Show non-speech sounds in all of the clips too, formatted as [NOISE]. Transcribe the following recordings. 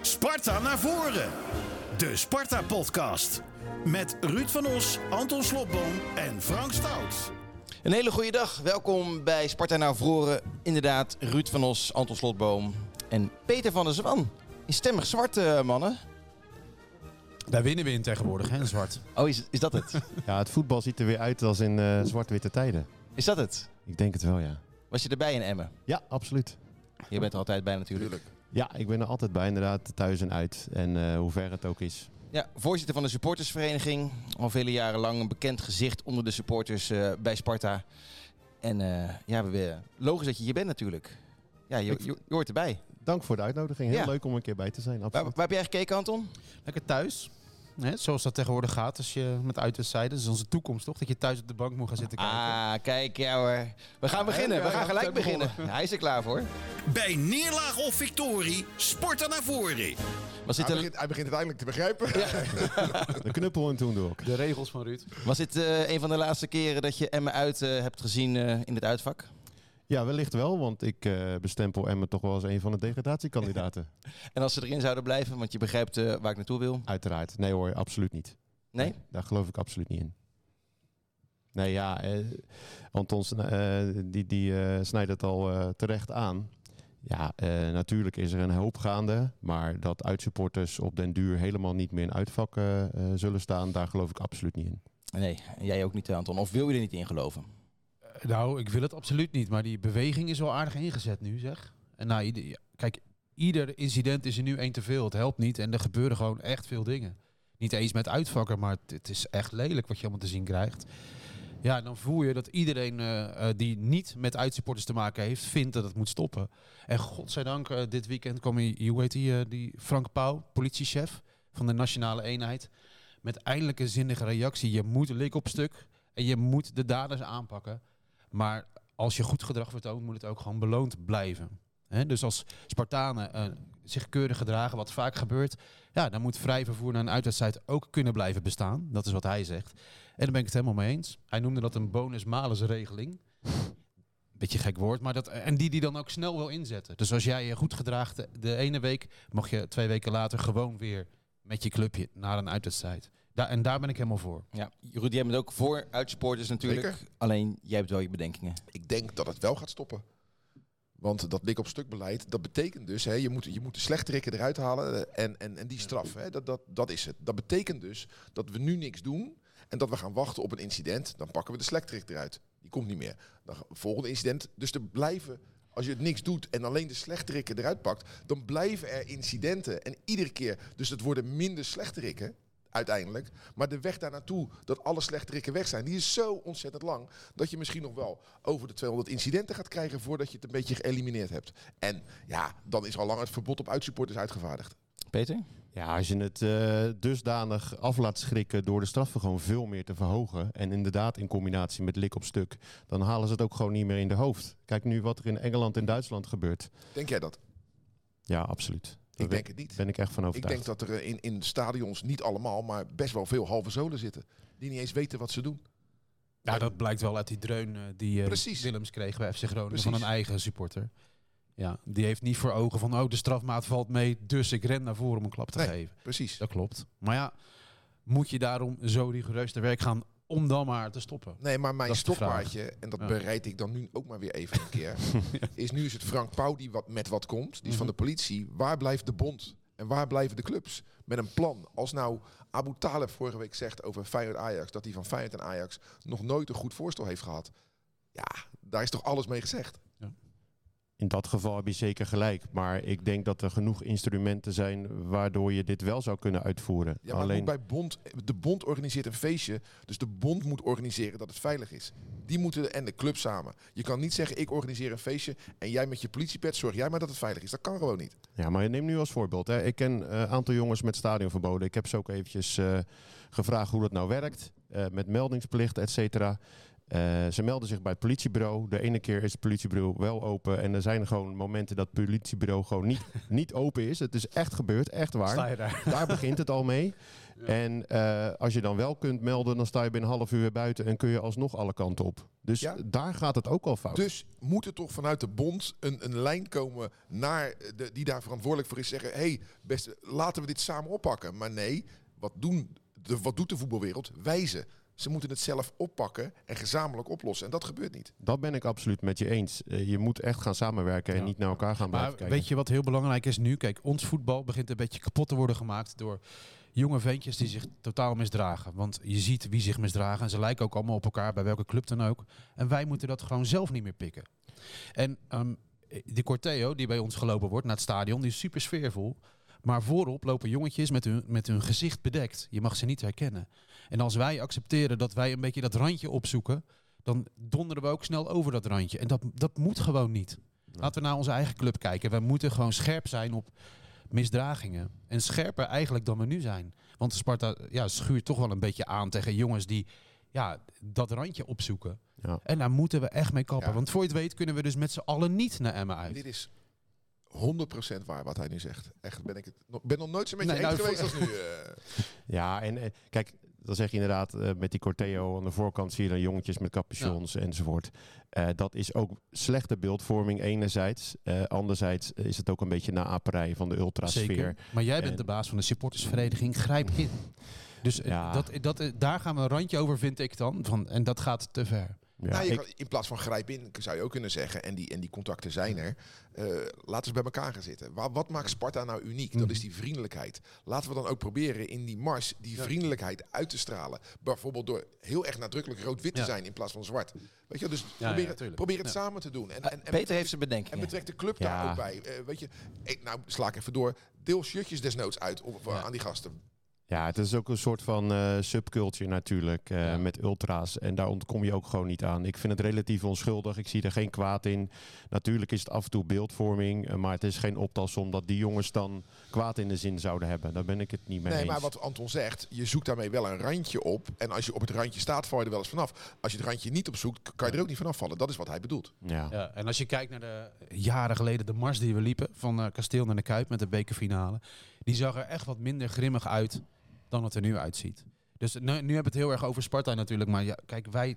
Sparta naar voren. De Sparta-podcast. Met Ruud van Os, Anton Slobboom en Frank Stout. Een hele goede dag. Welkom bij Sparta naar voren. Inderdaad, Ruud van Os, Anton Slotboom en Peter van der Zwan. In stemmig zwart, eh, mannen. Daar winnen we in tegenwoordig, hè, zwart. Oh, is, is dat het? [LAUGHS] Ja, het voetbal ziet er weer uit als in eh, zwart-witte tijden. is dat het? Ik denk het wel, ja. Was je erbij in Emmen? Ja, absoluut. Je bent er altijd bij natuurlijk. Ja, ik ben er altijd bij, inderdaad, thuis en uit. En eh, hoe ver het ook is. Ja, voorzitter van de supportersvereniging. Al vele jaren lang een bekend gezicht onder de supporters eh, bij Sparta. En eh, ja, we, logisch dat je hier bent natuurlijk. Ja, je, je, je hoort erbij. Dank voor de uitnodiging. Heel Ja. leuk om een keer bij te zijn, waar heb jij gekeken, Anton? Lekker thuis. Hè, zoals dat tegenwoordig gaat als je met uitwedstrijden. Dat is onze toekomst, toch? Dat je thuis op de bank moet gaan zitten kijken. Ah, kijk, ja hoor. We gaan beginnen. ja, We gaan ja, gelijk beginnen. Hij is er klaar voor. Bij neerlaag of victorie, Sparta naar voren. Was dit, Hij begint, hij begint het eindelijk te begrijpen. [LAUGHS] De knuppel en toen door. De regels van Ruud. was dit eh, een van de laatste keren dat je Emmen uit eh, hebt gezien eh, in het uitvak? Ja, wellicht wel, want ik eh, bestempel Emmen toch wel als een van de degradatiekandidaten. [LAUGHS] En als ze erin zouden blijven, want je begrijpt eh, waar ik naartoe wil. Uiteraard. Nee hoor, absoluut niet. Nee? Daar geloof ik absoluut niet in. Nee, ja, eh, Anton eh, die, die eh, snijdt het al eh, terecht aan. Ja, eh, natuurlijk is er een hoop gaande. Maar dat uitsupporters op den duur helemaal niet meer in uitvakken eh, zullen staan, daar geloof ik absoluut niet in. Nee, en jij ook niet, Anton. Of wil je er niet in geloven? Nou, ik wil het absoluut niet. Maar die beweging is wel aardig ingezet nu, zeg. En nou, kijk, ieder incident is er nu één te veel. Het helpt niet. En er gebeuren gewoon echt veel dingen. Niet eens met uitvakken, maar het, is echt lelijk wat je allemaal te zien krijgt. Ja, dan voel je dat iedereen eh, eh, die niet met uitsupporters te maken heeft, vindt dat het moet stoppen. En godzijdank, eh, dit weekend kwam hij, hoe heet die, die Frank Pauw, politiechef van de Nationale Eenheid, met eindelijk een zinnige reactie. Je moet lik op stuk en je moet de daders aanpakken. Maar als je goed gedrag vertoont, moet het ook gewoon beloond blijven. Dus als Spartanen eh, zich keurig gedragen, wat vaak gebeurt, ja, dan moet vrij vervoer naar een uitwedstrijd ook kunnen blijven bestaan. Dat is wat hij zegt. En daar ben ik het helemaal mee eens. Hij noemde dat een bonus-malus regeling. Beetje gek woord, maar dat, en die die dan ook snel wil inzetten. Dus als jij je goed gedraagt de ene week, mag je twee weken later gewoon weer met je clubje naar een uitwedstrijd. Daar, en daar ben ik helemaal voor. Ja, Ruud, jij bent ook voor uitsupporters natuurlijk. Zeker. Alleen, jij hebt wel je bedenkingen. Ik denk dat het wel gaat stoppen. Want dat lik op stuk beleid, dat betekent dus, hè, je, moet, je moet de slechterikken eruit halen en, en, en die straf, hè, dat, dat, dat is het. Dat betekent dus dat we nu niks doen en dat we gaan wachten op een incident. Dan pakken we de slechterik eruit. Die komt niet meer. Dan volgende incident. Dus er blijven, als je het niks doet en alleen de slechterikken eruit pakt, dan blijven er incidenten. En iedere keer, dus het worden minder slechterikken uiteindelijk. Maar de weg daar naartoe, dat alle slechterikken weg zijn, die is zo ontzettend lang. Dat je misschien nog wel over de 200 incidenten gaat krijgen voordat je het een beetje geëlimineerd hebt. En ja, dan is al lang het verbod op uitsupporters uitgevaardigd. Peter? Ja, als je het eh, dusdanig af laat schrikken door de straffen gewoon veel meer te verhogen. En inderdaad in combinatie met lik op stuk. Dan halen ze het ook gewoon niet meer in de hoofd. Kijk nu wat er in Engeland en Duitsland gebeurt. Denk jij dat? Ja, absoluut. Ik denk het niet. ben ik echt van Ik overtuigd. denk dat er eh, in, in stadions, niet allemaal, maar best wel veel halve zolen zitten. Die niet eens weten wat ze doen. Ja, dat blijkt wel uit die dreun eh, die eh, Precies. Willems kreeg bij FC Groningen Precies. van een eigen supporter. Ja, die heeft niet voor ogen van, oh, de strafmaat valt mee, dus ik ren naar voren om een klap te Nee. geven. Precies. Dat klopt. Maar ja, moet je daarom zo rigoureus te werk gaan om dan maar te stoppen? Nee, maar mijn stokpaardje, en dat Ja. bereid ik dan nu ook maar weer even een keer, [LAUGHS] is nu is het Frank Pauw die wat, met wat komt. Die is van Mhm. de politie. Waar blijft de bond? En waar blijven de clubs? Met een plan. Als nou Abu Taleb vorige week zegt over Feyenoord Ajax, dat hij van Feyenoord en Ajax nog nooit een goed voorstel heeft gehad. Ja, daar is toch alles mee gezegd? In dat geval heb je zeker gelijk. Maar ik denk dat er genoeg instrumenten zijn waardoor je dit wel zou kunnen uitvoeren. Ja, maar Alleen, bij bond, de bond organiseert een feestje. Dus de bond moet organiseren dat het veilig is. Die moeten en de club samen. Je kan niet zeggen ik organiseer een feestje en jij met je politiepet zorg jij maar dat het veilig is. Dat kan gewoon niet. Ja, maar neem nu als voorbeeld. Hè. Ik ken een aantal jongens met stadionverboden. Ik heb ze ook eventjes eh, gevraagd hoe dat nou werkt. eh, met meldingsplicht, et cetera. Eh, ze melden zich bij het politiebureau. De ene keer is het politiebureau wel open. En er zijn gewoon momenten dat het politiebureau gewoon niet, [LAUGHS] niet open is. Het is echt gebeurd, echt waar. Sta je daar? [LAUGHS] Daar begint het al mee. [LAUGHS] En eh, als je dan wel kunt melden, dan sta je binnen een half uur weer buiten en kun je alsnog alle kanten op. Dus Ja. daar gaat het ook al fout. Dus moet er toch vanuit de bond een, een lijn komen naar de, die daar verantwoordelijk voor is. Zeggen, hé, hey, beste, laten we dit samen oppakken. Maar nee, wat, doen de, wat doet de voetbalwereld? Wijzen. Ze moeten het zelf oppakken en gezamenlijk oplossen. En dat gebeurt niet. Dat ben ik absoluut met je eens. Eh, je moet echt gaan samenwerken en Ja. niet naar elkaar gaan blijven Maar kijken. weet je wat heel belangrijk is nu? Kijk, ons voetbal begint een beetje kapot te worden gemaakt door jonge ventjes die zich totaal misdragen. Want je ziet wie zich misdragen en ze lijken ook allemaal op elkaar, bij welke club dan ook. En wij moeten dat gewoon zelf niet meer pikken. En ehm, die Corteo die bij ons gelopen wordt naar het stadion, die is super sfeervol. Maar voorop lopen jongetjes met hun, met hun gezicht bedekt. Je mag ze niet herkennen. En als wij accepteren dat wij een beetje dat randje opzoeken, dan donderen we ook snel over dat randje. En dat, dat moet gewoon niet. Laten we naar onze eigen club kijken. We moeten gewoon scherp zijn op misdragingen. En scherper eigenlijk dan we nu zijn. Want Sparta ja, schuurt toch wel een beetje aan tegen jongens die ja, dat randje opzoeken. Ja. En daar moeten we echt mee kappen. Ja. Want voor je het weet kunnen we dus met z'n allen niet naar Emmen uit. Dit is 100% waar wat hij nu zegt. Echt, ben ik het nog, ben nog nooit zo met je Nee, eens nou, geweest voor- als nu. eh. [LAUGHS] Ja, en eh, kijk, dan zeg je inderdaad eh, met die Corteo aan de voorkant zie je dan jongetjes met capuchons enzovoort. Eh, dat is ook slechte beeldvorming enerzijds. Eh, anderzijds is het ook een beetje naaperij van de ultrasfeer. Zeker. Maar jij bent En- de baas van de supportersvereniging. Grijp in. Dus Ja. dat, dat, daar gaan we een randje over, vind ik dan. Van, en dat gaat te ver. Ja, nou, je ik- kan- in plaats van grijp in, zou je ook kunnen zeggen, en die, en die contacten zijn er, eh, laten ze bij elkaar gaan zitten. Wa- wat maakt Sparta nou uniek? Dat Mhm. is die vriendelijkheid. Laten we dan ook proberen in die mars die vriendelijkheid uit te stralen. Bijvoorbeeld door heel erg nadrukkelijk rood-wit te Ja. zijn in plaats van zwart. Weet je, dus ja, probeer, het- probeer het Ja. samen te doen. En, Eh, en, en Peter heeft zijn En bedenkingen. betrek de club Ja. daar ook bij. Eh, weet je, ik, nou sla ik even door. Deel shirtjes desnoods uit of, Ja. aan die gasten. Ja, het is ook een soort van eh, subculture natuurlijk eh, Ja. met ultra's. En daar ontkom je ook gewoon niet aan. Ik vind het relatief onschuldig. Ik zie er geen kwaad in. Natuurlijk is het af en toe beeldvorming. eh, maar het is geen optelsom dat die jongens dan kwaad in de zin zouden hebben. Daar ben ik het niet mee Nee, eens. maar wat Anton zegt, je zoekt daarmee wel een randje op. En als je op het randje staat, val je er wel eens vanaf. Als je het randje niet opzoekt, k- kan je er ook niet vanaf vallen. Dat is wat hij bedoelt. Ja. Ja, en als je kijkt naar de jaren geleden, de mars die we liepen van eh, Kasteel naar de Kuip met de bekerfinale, die zag er echt wat minder grimmig uit dan het er nu uitziet. Dus nu, nu hebben we het heel erg over Sparta natuurlijk, maar ja, kijk, wij,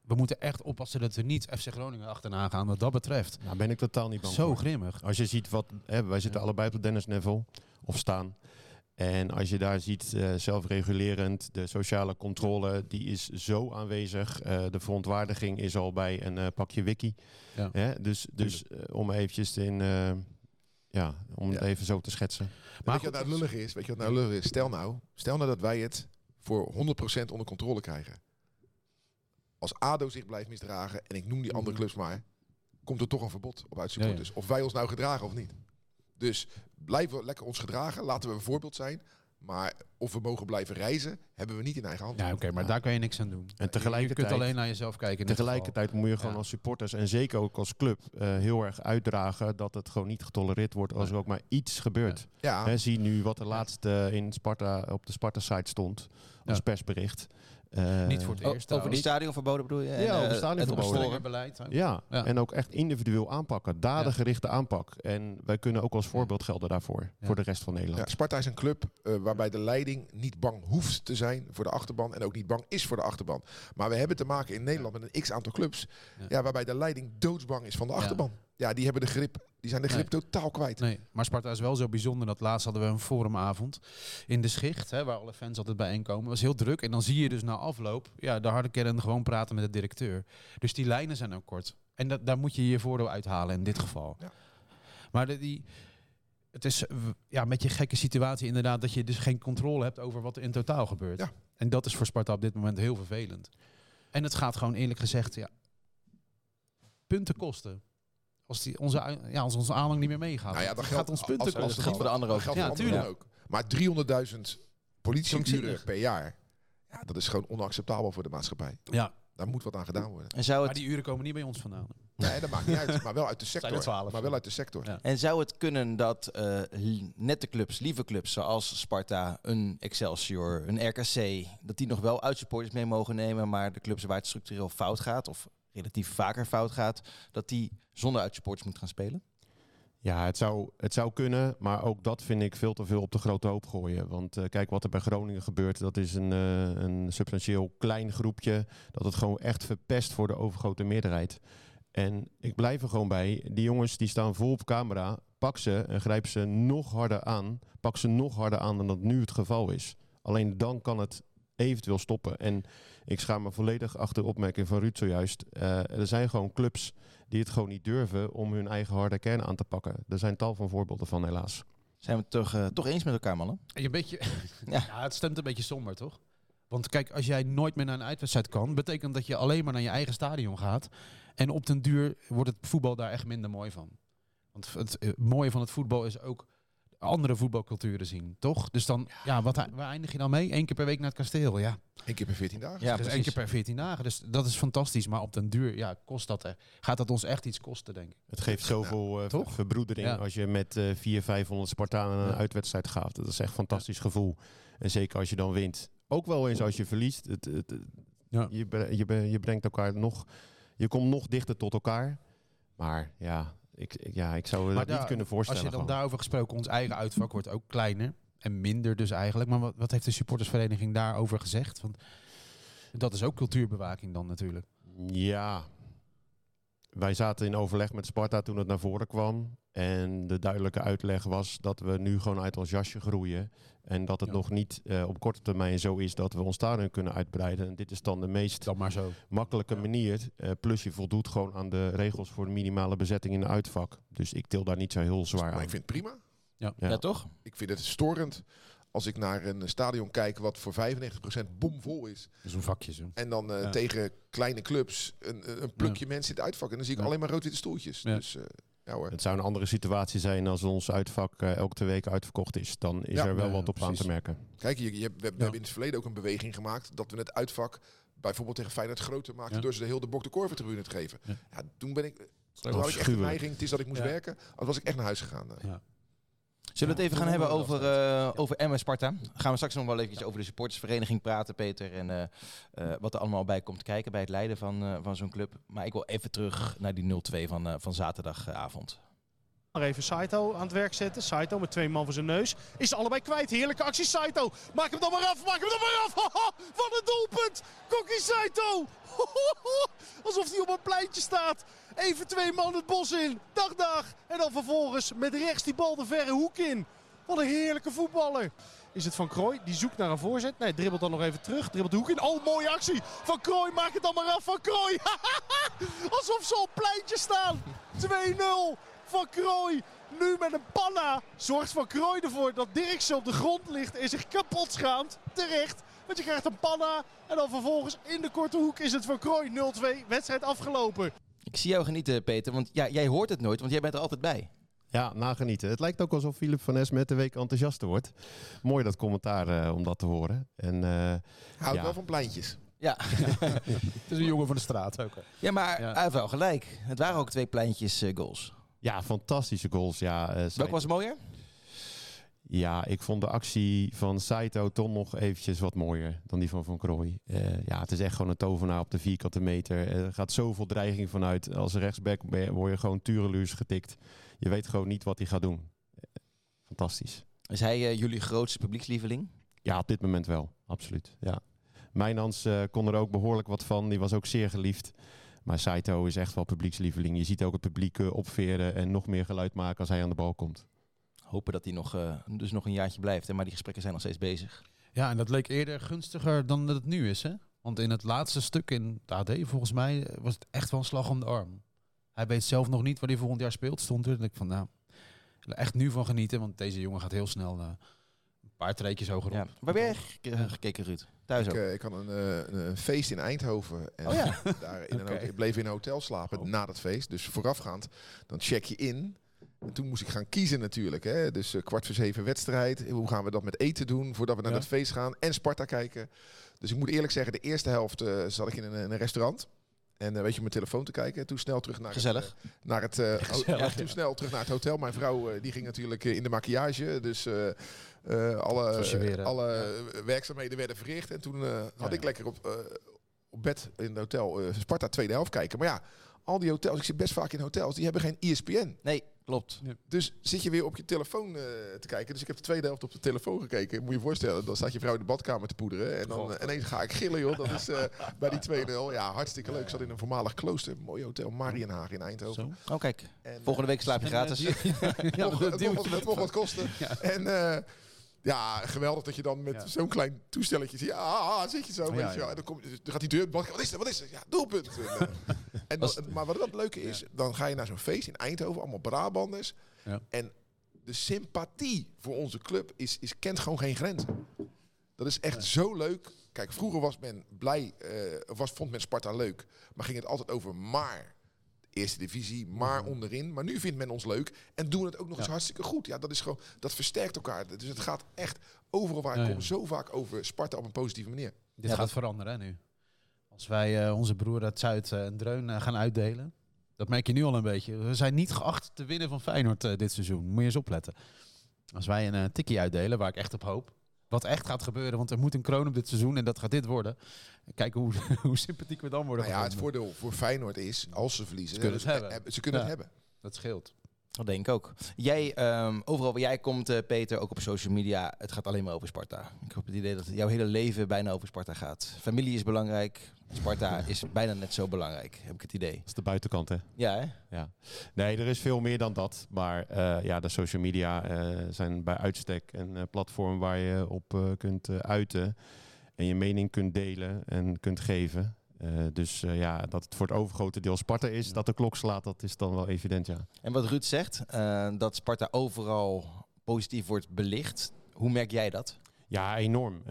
we moeten echt oppassen dat we niet FC Groningen achterna gaan wat dat betreft. Daar ben ik totaal niet bang Zo voor. grimmig. Als je ziet wat... Hè, wij zitten Ja. allebei op de Dennis Neville. Of staan. En als je daar ziet, eh, zelfregulerend, de sociale controle, die is zo aanwezig. Eh, de verontwaardiging is al bij een eh, pakje wiki. Ja. Hè? Dus, dus om eventjes in... ja, om het Ja. even zo te schetsen. Maar weet je wat nou lullig is? Weet je wat nou lullig is? Stel nou, stel nou dat wij het voor 100% onder controle krijgen. Als ADO zich blijft misdragen, en ik noem die andere Mhm. clubs maar, komt er toch een verbod op uitsupporters. Of wij ons nou gedragen of niet. Dus blijven we lekker ons gedragen, laten we een voorbeeld zijn. Maar of we mogen blijven reizen, hebben we niet in eigen hand. Ja, oké, maar daar kan je niks aan doen. En Je kunt tegelijkertijd... alleen naar jezelf kijken. Tegelijkertijd moet je gewoon Ja. als supporters en zeker ook als club eh, heel erg uitdragen dat het gewoon niet getolereerd wordt als er ook maar iets gebeurt. Ja, Hè, zie nu wat er laatst eh, in Sparta, op de Sparta-site stond als Ja. persbericht. Eh, Niet voor het O- eerst. over die stadionverboden bedoel je? En, Ja, over eh, stadionverboden. het beleid. Ja, Ja. en ook echt individueel aanpakken. Dadengerichte aanpak. En wij kunnen ook als voorbeeld gelden daarvoor. Ja. Voor de rest van Nederland. Ja, Sparta is een club eh, waarbij de leiding niet bang hoeft te zijn voor de achterban en ook niet bang is voor de achterban. Maar we hebben te maken in Nederland met een x aantal clubs Ja. ja. waarbij de leiding doodsbang is van de Ja. achterban. Ja, die hebben de grip, die zijn de grip totaal kwijt. Nee, maar Sparta is wel zo bijzonder dat laatst hadden we een forumavond in de Schicht, hè, waar alle fans altijd bijeenkomen. Het was heel druk en dan zie je dus na afloop ja, de harde kern gewoon praten met de directeur. Dus die lijnen zijn ook kort. En dat, daar moet je je voordeel uithalen in dit geval. Ja. Maar de, die, het is ja, met je gekke situatie inderdaad dat je dus geen controle hebt over wat er in totaal gebeurt. Ja. En dat is voor Sparta op dit moment heel vervelend. En het gaat gewoon eerlijk gezegd ja, punten kosten. Als, die, onze, ja, als onze aanhang niet meer meegaat. Nou ja, dat Het geldt gaat ons punten als- als- Dat kosten. geldt voor de anderen ook. Ja, voor anderen tuurlijk. ook. Maar 300.000 politieuren per jaar, ja, dat is gewoon onacceptabel voor de maatschappij. Ja, Daar moet wat aan gedaan worden. En zou Maar het, die uren komen niet bij ons vandaan. Nee, dat maakt niet uit. Maar wel uit de Zijn sector. 12? Maar wel uit de sector. Ja. en zou het kunnen dat eh, li- nette clubs, lieve clubs zoals Sparta, een Excelsior, een RKC, dat die nog wel uitsupporters mee mogen nemen, maar de clubs waar het structureel fout gaat, of relatief vaker fout gaat, dat die zonder uitsupporters moeten gaan spelen? Ja, het zou, het zou kunnen, maar ook dat vind ik veel te veel op de grote hoop gooien. Want eh, kijk wat er bij Groningen gebeurt, dat is een, eh, een substantieel klein groepje dat het gewoon echt verpest voor de overgrote meerderheid. En ik blijf er gewoon bij, die jongens die staan vol op camera, pak ze en grijp ze nog harder aan. Pak ze nog harder aan dan dat nu het geval is. Alleen dan kan het eventueel stoppen. En ik schaam me volledig achter de opmerking van Ruud zojuist. Eh, er zijn gewoon clubs die het gewoon niet durven om hun eigen harde kern aan te pakken. Er zijn tal van voorbeelden van, helaas. Zijn we het toch, eh, toch eens met elkaar, mannen? Een beetje, [LAUGHS] Ja. ja. het stemt een beetje somber, toch? Want kijk, als jij nooit meer naar een uitwedstrijd kan, betekent dat je alleen maar naar je eigen stadion gaat. En op den duur wordt het voetbal daar echt minder mooi van. Want het eh, mooie van het voetbal is ook andere voetbalculturen zien, toch? Dus dan, ja, wat, waar eindig je dan mee? Eén keer per week naar het kasteel, ja. Eén keer per 14 dagen. Ja, dus één precies. keer per 14 dagen. Dus dat is fantastisch. Maar op den duur, ja, kost dat er. Gaat dat ons echt iets kosten, denk ik. Het geeft zoveel eh, Toch? ver- verbroedering Ja. als je met eh 400, 500 Spartanen naar een Ja. uitwedstrijd gaat. Dat is echt een fantastisch gevoel. En zeker als je dan wint. Ook wel eens als je verliest. Het, het, het- Ja. je, je, je brengt elkaar nog... Je komt nog dichter tot elkaar. Maar ja, ik, ik- ja, ik zou me niet kunnen voorstellen. Als je dan gewoon. daarover gesproken, ons eigen uitvak wordt ook kleiner. En minder dus eigenlijk. Maar wat, wat heeft de supportersvereniging daarover gezegd? Want dat is ook cultuurbewaking dan natuurlijk. Ja. Wij zaten in overleg met Sparta toen het naar voren kwam. En de duidelijke uitleg was dat we nu gewoon uit ons jasje groeien. En dat het Ja. nog niet eh, op korte termijn zo is dat we ons stadion kunnen uitbreiden. En dit is dan de meest Dan maar zo. makkelijke Ja. manier. eh, plus je voldoet gewoon aan de regels voor de minimale bezetting in de uitvak. Dus ik til daar niet zo heel zwaar Maar aan. ik vind het prima. Ja. Ja, toch? Ik vind het storend als ik naar een stadion kijk wat voor 95% bomvol is. Een vakje zo. En dan eh, Ja. tegen kleine clubs een, een plukje mensen in het uitvak. En dan zie ik Ja. alleen maar rood-witte stoeltjes. Ja. Dus eh, ja hoor. Het zou een andere situatie zijn als ons uitvak eh, elke twee weken uitverkocht is. Dan is Ja. er wel Ja, wat op aan te merken. Kijk, je, je, hebt- we, we Ja. hebben in het verleden ook een beweging gemaakt dat we het uitvak bijvoorbeeld tegen Feyenoord groter maakten Ja. door ze de hele Bok de Korver tribune te geven. Ja. Ja. toen ben ik, toen had ik echt de neiging, het is dat ik moest Ja. werken, anders was ik echt naar huis gegaan. eh. Zullen we het even gaan hebben over, eh over Emmen Sparta? Gaan we straks nog wel eventjes over de supportersvereniging praten, Peter. En eh, eh, wat er allemaal bij komt kijken bij het leiden van, van zo'n club. Maar ik wil even terug naar die 0-2 van, van zaterdagavond. Even Saito aan het werk zetten. Saito met twee man voor zijn neus. Is allebei kwijt. Heerlijke actie Saito. Maak hem dan maar af. Maak hem dan maar af. [LAUGHS] Wat een doelpunt. Kokkie Saito. [LAUGHS] Alsof hij op een pleintje staat. Even twee man het bos in. Dag dag. En dan vervolgens met rechts die bal de verre hoek in. Wat een heerlijke voetballer. Is het Van Krooi? Die zoekt naar een voorzet. Nee, dribbelt dan nog even terug. Dribbelt de hoek in. Oh, mooie actie. Van Krooi, maak het dan maar af. Van Krooi. [LAUGHS] Alsof ze op pleintje staan. 2-0. Van Krooi. Nu met een panna. Zorgt Van Krooi ervoor dat Dirksen op de grond ligt en zich kapot schaamt. Terecht. Want je krijgt een panna. En dan vervolgens in de korte hoek is het Van Krooi 0-2. Wedstrijd afgelopen. Ik zie jou genieten, Peter, want ja, jij hoort het nooit, want jij bent er altijd bij. Ja, nagenieten. Het lijkt ook alsof Philip van Es met de week enthousiaster wordt. Mooi dat commentaar eh, om dat te horen. En eh, Houdt Ja. wel van pleintjes. Ja, [LAUGHS] Het is een jongen van de straat ook. hè. ja maar Ja. hij heeft wel gelijk. Het waren ook twee pleintjes eh, goals. Ja, fantastische goals. Ja, eh, Welke was mooier? Ja, ik vond de actie van Saito toch nog eventjes wat mooier dan die van Van Krooi. Eh, ja, het is echt gewoon een tovenaar op de vierkante meter. Er gaat zoveel dreiging vanuit. Als rechtsback word je gewoon tureluurs getikt. Je weet gewoon niet wat hij gaat doen. Eh, Fantastisch. Is hij eh, jullie grootste publiekslieveling? Ja, op dit moment wel. Absoluut. Ja. Mijnans eh, kon er ook behoorlijk wat van. Die was ook zeer geliefd. Maar Saito is echt wel publiekslieveling. Je ziet ook het publiek eh, opveren en nog meer geluid maken als hij aan de bal komt. Hopen dat hij nog, eh, dus nog een jaartje blijft. Hè? Maar die gesprekken zijn nog steeds bezig. Ja, en dat leek eerder gunstiger dan dat het nu is. Hè? Want in het laatste stuk in het AD, volgens mij, eh, was het echt wel een slag om de arm. Hij weet zelf nog niet waar hij volgend jaar speelt, stond er. En ik van, nou, echt nu van genieten, want deze jongen gaat heel snel paar treetjes hoger op. Ja. Waar ben jij gek- eh, gekeken, Ruud? Thuis Ik, ook? eh, ik had een, eh, een, feest in Eindhoven. En Oh ja. [LAUGHS] daar in een Oké. hotel- ik bleef in een hotel slapen Oh. na dat feest. Dus voorafgaand, dan check je in. En toen moest ik gaan kiezen natuurlijk. Hè. Dus eh, kwart voor zeven wedstrijd. Hoe gaan we dat met eten doen voordat we naar Ja. dat feest gaan? En Sparta kijken. Dus ik moet eerlijk zeggen, de eerste helft eh, zat ik in een, in een restaurant. En eh, weet je, op mijn telefoon te kijken. Toen snel terug naar Gezellig. Het, eh, naar het, eh, ho- [LAUGHS] ja, toen snel terug naar het hotel. Mijn vrouw eh, die ging natuurlijk in de maquillage. Dus alle, weer, alle werkzaamheden werden verricht. En toen had Ja, ik lekker op, op bed in het hotel Sparta tweede helft kijken. Maar ja, al die hotels, ik zit best vaak in hotels, die hebben geen ESPN. Nee, klopt. Dus zit je weer op je telefoon eh, te kijken. Dus ik heb de tweede helft op de telefoon gekeken. Moet je je voorstellen, dan staat je vrouw in de badkamer te poederen. En dan eh, ineens ga ik gillen, joh. Dat is eh, bij die 2-0. Ja, hartstikke leuk. Ik zat in een voormalig klooster. Mooi hotel, Marienhagen in Eindhoven. Zo. Oh, kijk, En, volgende week slaap je gratis. [LAUGHS] Ja, mocht, dat het, mocht, het met- mocht wat kosten. En eh, ja, geweldig dat je dan met Ja. zo'n klein toestelletje ziet. Ah, ah, zit je zo, Ja, weet je wel. ja. En dan, kom, dan gaat die deur, wat wat is er, wat is er? Ja, doelpunt. [LAUGHS] En, en dan- maar wat het leuke is, dan ga je naar zo'n feest in Eindhoven, allemaal Brabanders. Ja. En de sympathie voor onze club is, is, kent gewoon geen grenzen. Dat is echt zo leuk. Kijk, vroeger was men blij, eh, was, vond men Sparta leuk, maar ging het altijd over maar eerste divisie, maar onderin. Maar nu vindt men ons leuk en doen het ook nog eens hartstikke goed. Ja, dat is gewoon, dat versterkt elkaar. Dus het gaat echt overal waar ik Ja, kom ja. zo vaak over Sparta op een positieve manier. Dit Ja, gaat dat- veranderen hè, nu. Als wij eh, onze broer uit Zuid eh, een dreun eh, gaan uitdelen. Dat merk je nu al een beetje. We zijn niet geacht te winnen van Feyenoord dit seizoen. Moet je eens opletten. Als wij een eh, tikkie uitdelen, waar ik echt op hoop. Wat echt gaat gebeuren, want er moet een kroon op dit seizoen en dat gaat dit worden. Kijken hoe, [LAUGHS] hoe sympathiek we dan worden. Nou ja, het voordeel voor Feyenoord is, als ze verliezen, Ze kunnen het eh, hebben. eh, ze kunnen Ja. het hebben. Dat scheelt. Dat denk ik ook. Jij, ehm, overal waar jij komt, eh, Peter, ook op social media, het gaat alleen maar over Sparta. Ik heb het idee dat jouw hele leven bijna over Sparta gaat. Familie is belangrijk, Sparta [LAUGHS] is bijna net zo belangrijk, heb ik het idee. Dat is de buitenkant, hè? Ja, hè? Ja. Nee, er is veel meer dan dat. Maar eh, ja, de social media eh, zijn bij uitstek een platform waar je op kunt uiten. En je mening kunt delen en kunt geven. Eh, dus eh, ja, dat het voor het overgrote deel Sparta is, dat de klok slaat, dat is dan wel evident, ja. En wat Ruud zegt, eh, dat Sparta overal positief wordt belicht. Hoe merk jij dat? Ja, enorm.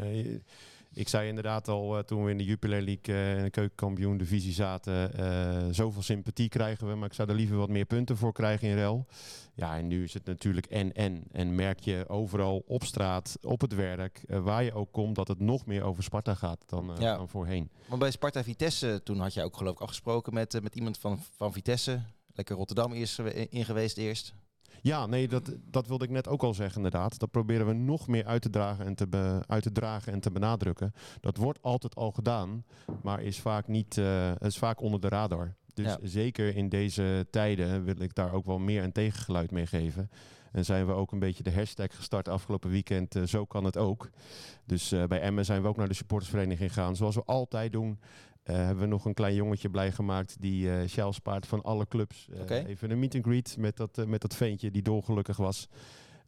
Eh, ik zei inderdaad al eh, toen we in de Jupiler League eh, in de keukenkampioen divisie zaten, eh, zoveel sympathie krijgen we, maar ik zou er liever wat meer punten voor krijgen in rel. Ja, en nu is het natuurlijk en-en. En merk je overal op straat, op het werk, eh, waar je ook komt, dat het nog meer over Sparta gaat dan, eh, Ja. dan voorheen. Want bij Sparta Vitesse, toen had jij ook geloof ik afgesproken met, eh, met iemand van, van Vitesse. Lekker Rotterdam eerst in geweest eerst. Ja, nee, dat, dat wilde ik net ook al zeggen inderdaad. Dat proberen we nog meer uit te, dragen en te, be- uit te dragen en te benadrukken. Dat wordt altijd al gedaan, maar is vaak, niet, eh, is vaak onder de radar. Dus Ja. zeker in deze tijden wil ik daar ook wel meer een tegengeluid mee geven. En zijn we ook een beetje de hashtag gestart afgelopen weekend. eh, zo kan het ook. Dus eh, bij Emmen zijn we ook naar de supportersvereniging gegaan. Zoals we altijd doen. Eh, hebben we nog een klein jongetje blij gemaakt die sjaal spaart van alle clubs. Eh. Even een meet and greet met dat, met dat ventje die dolgelukkig was.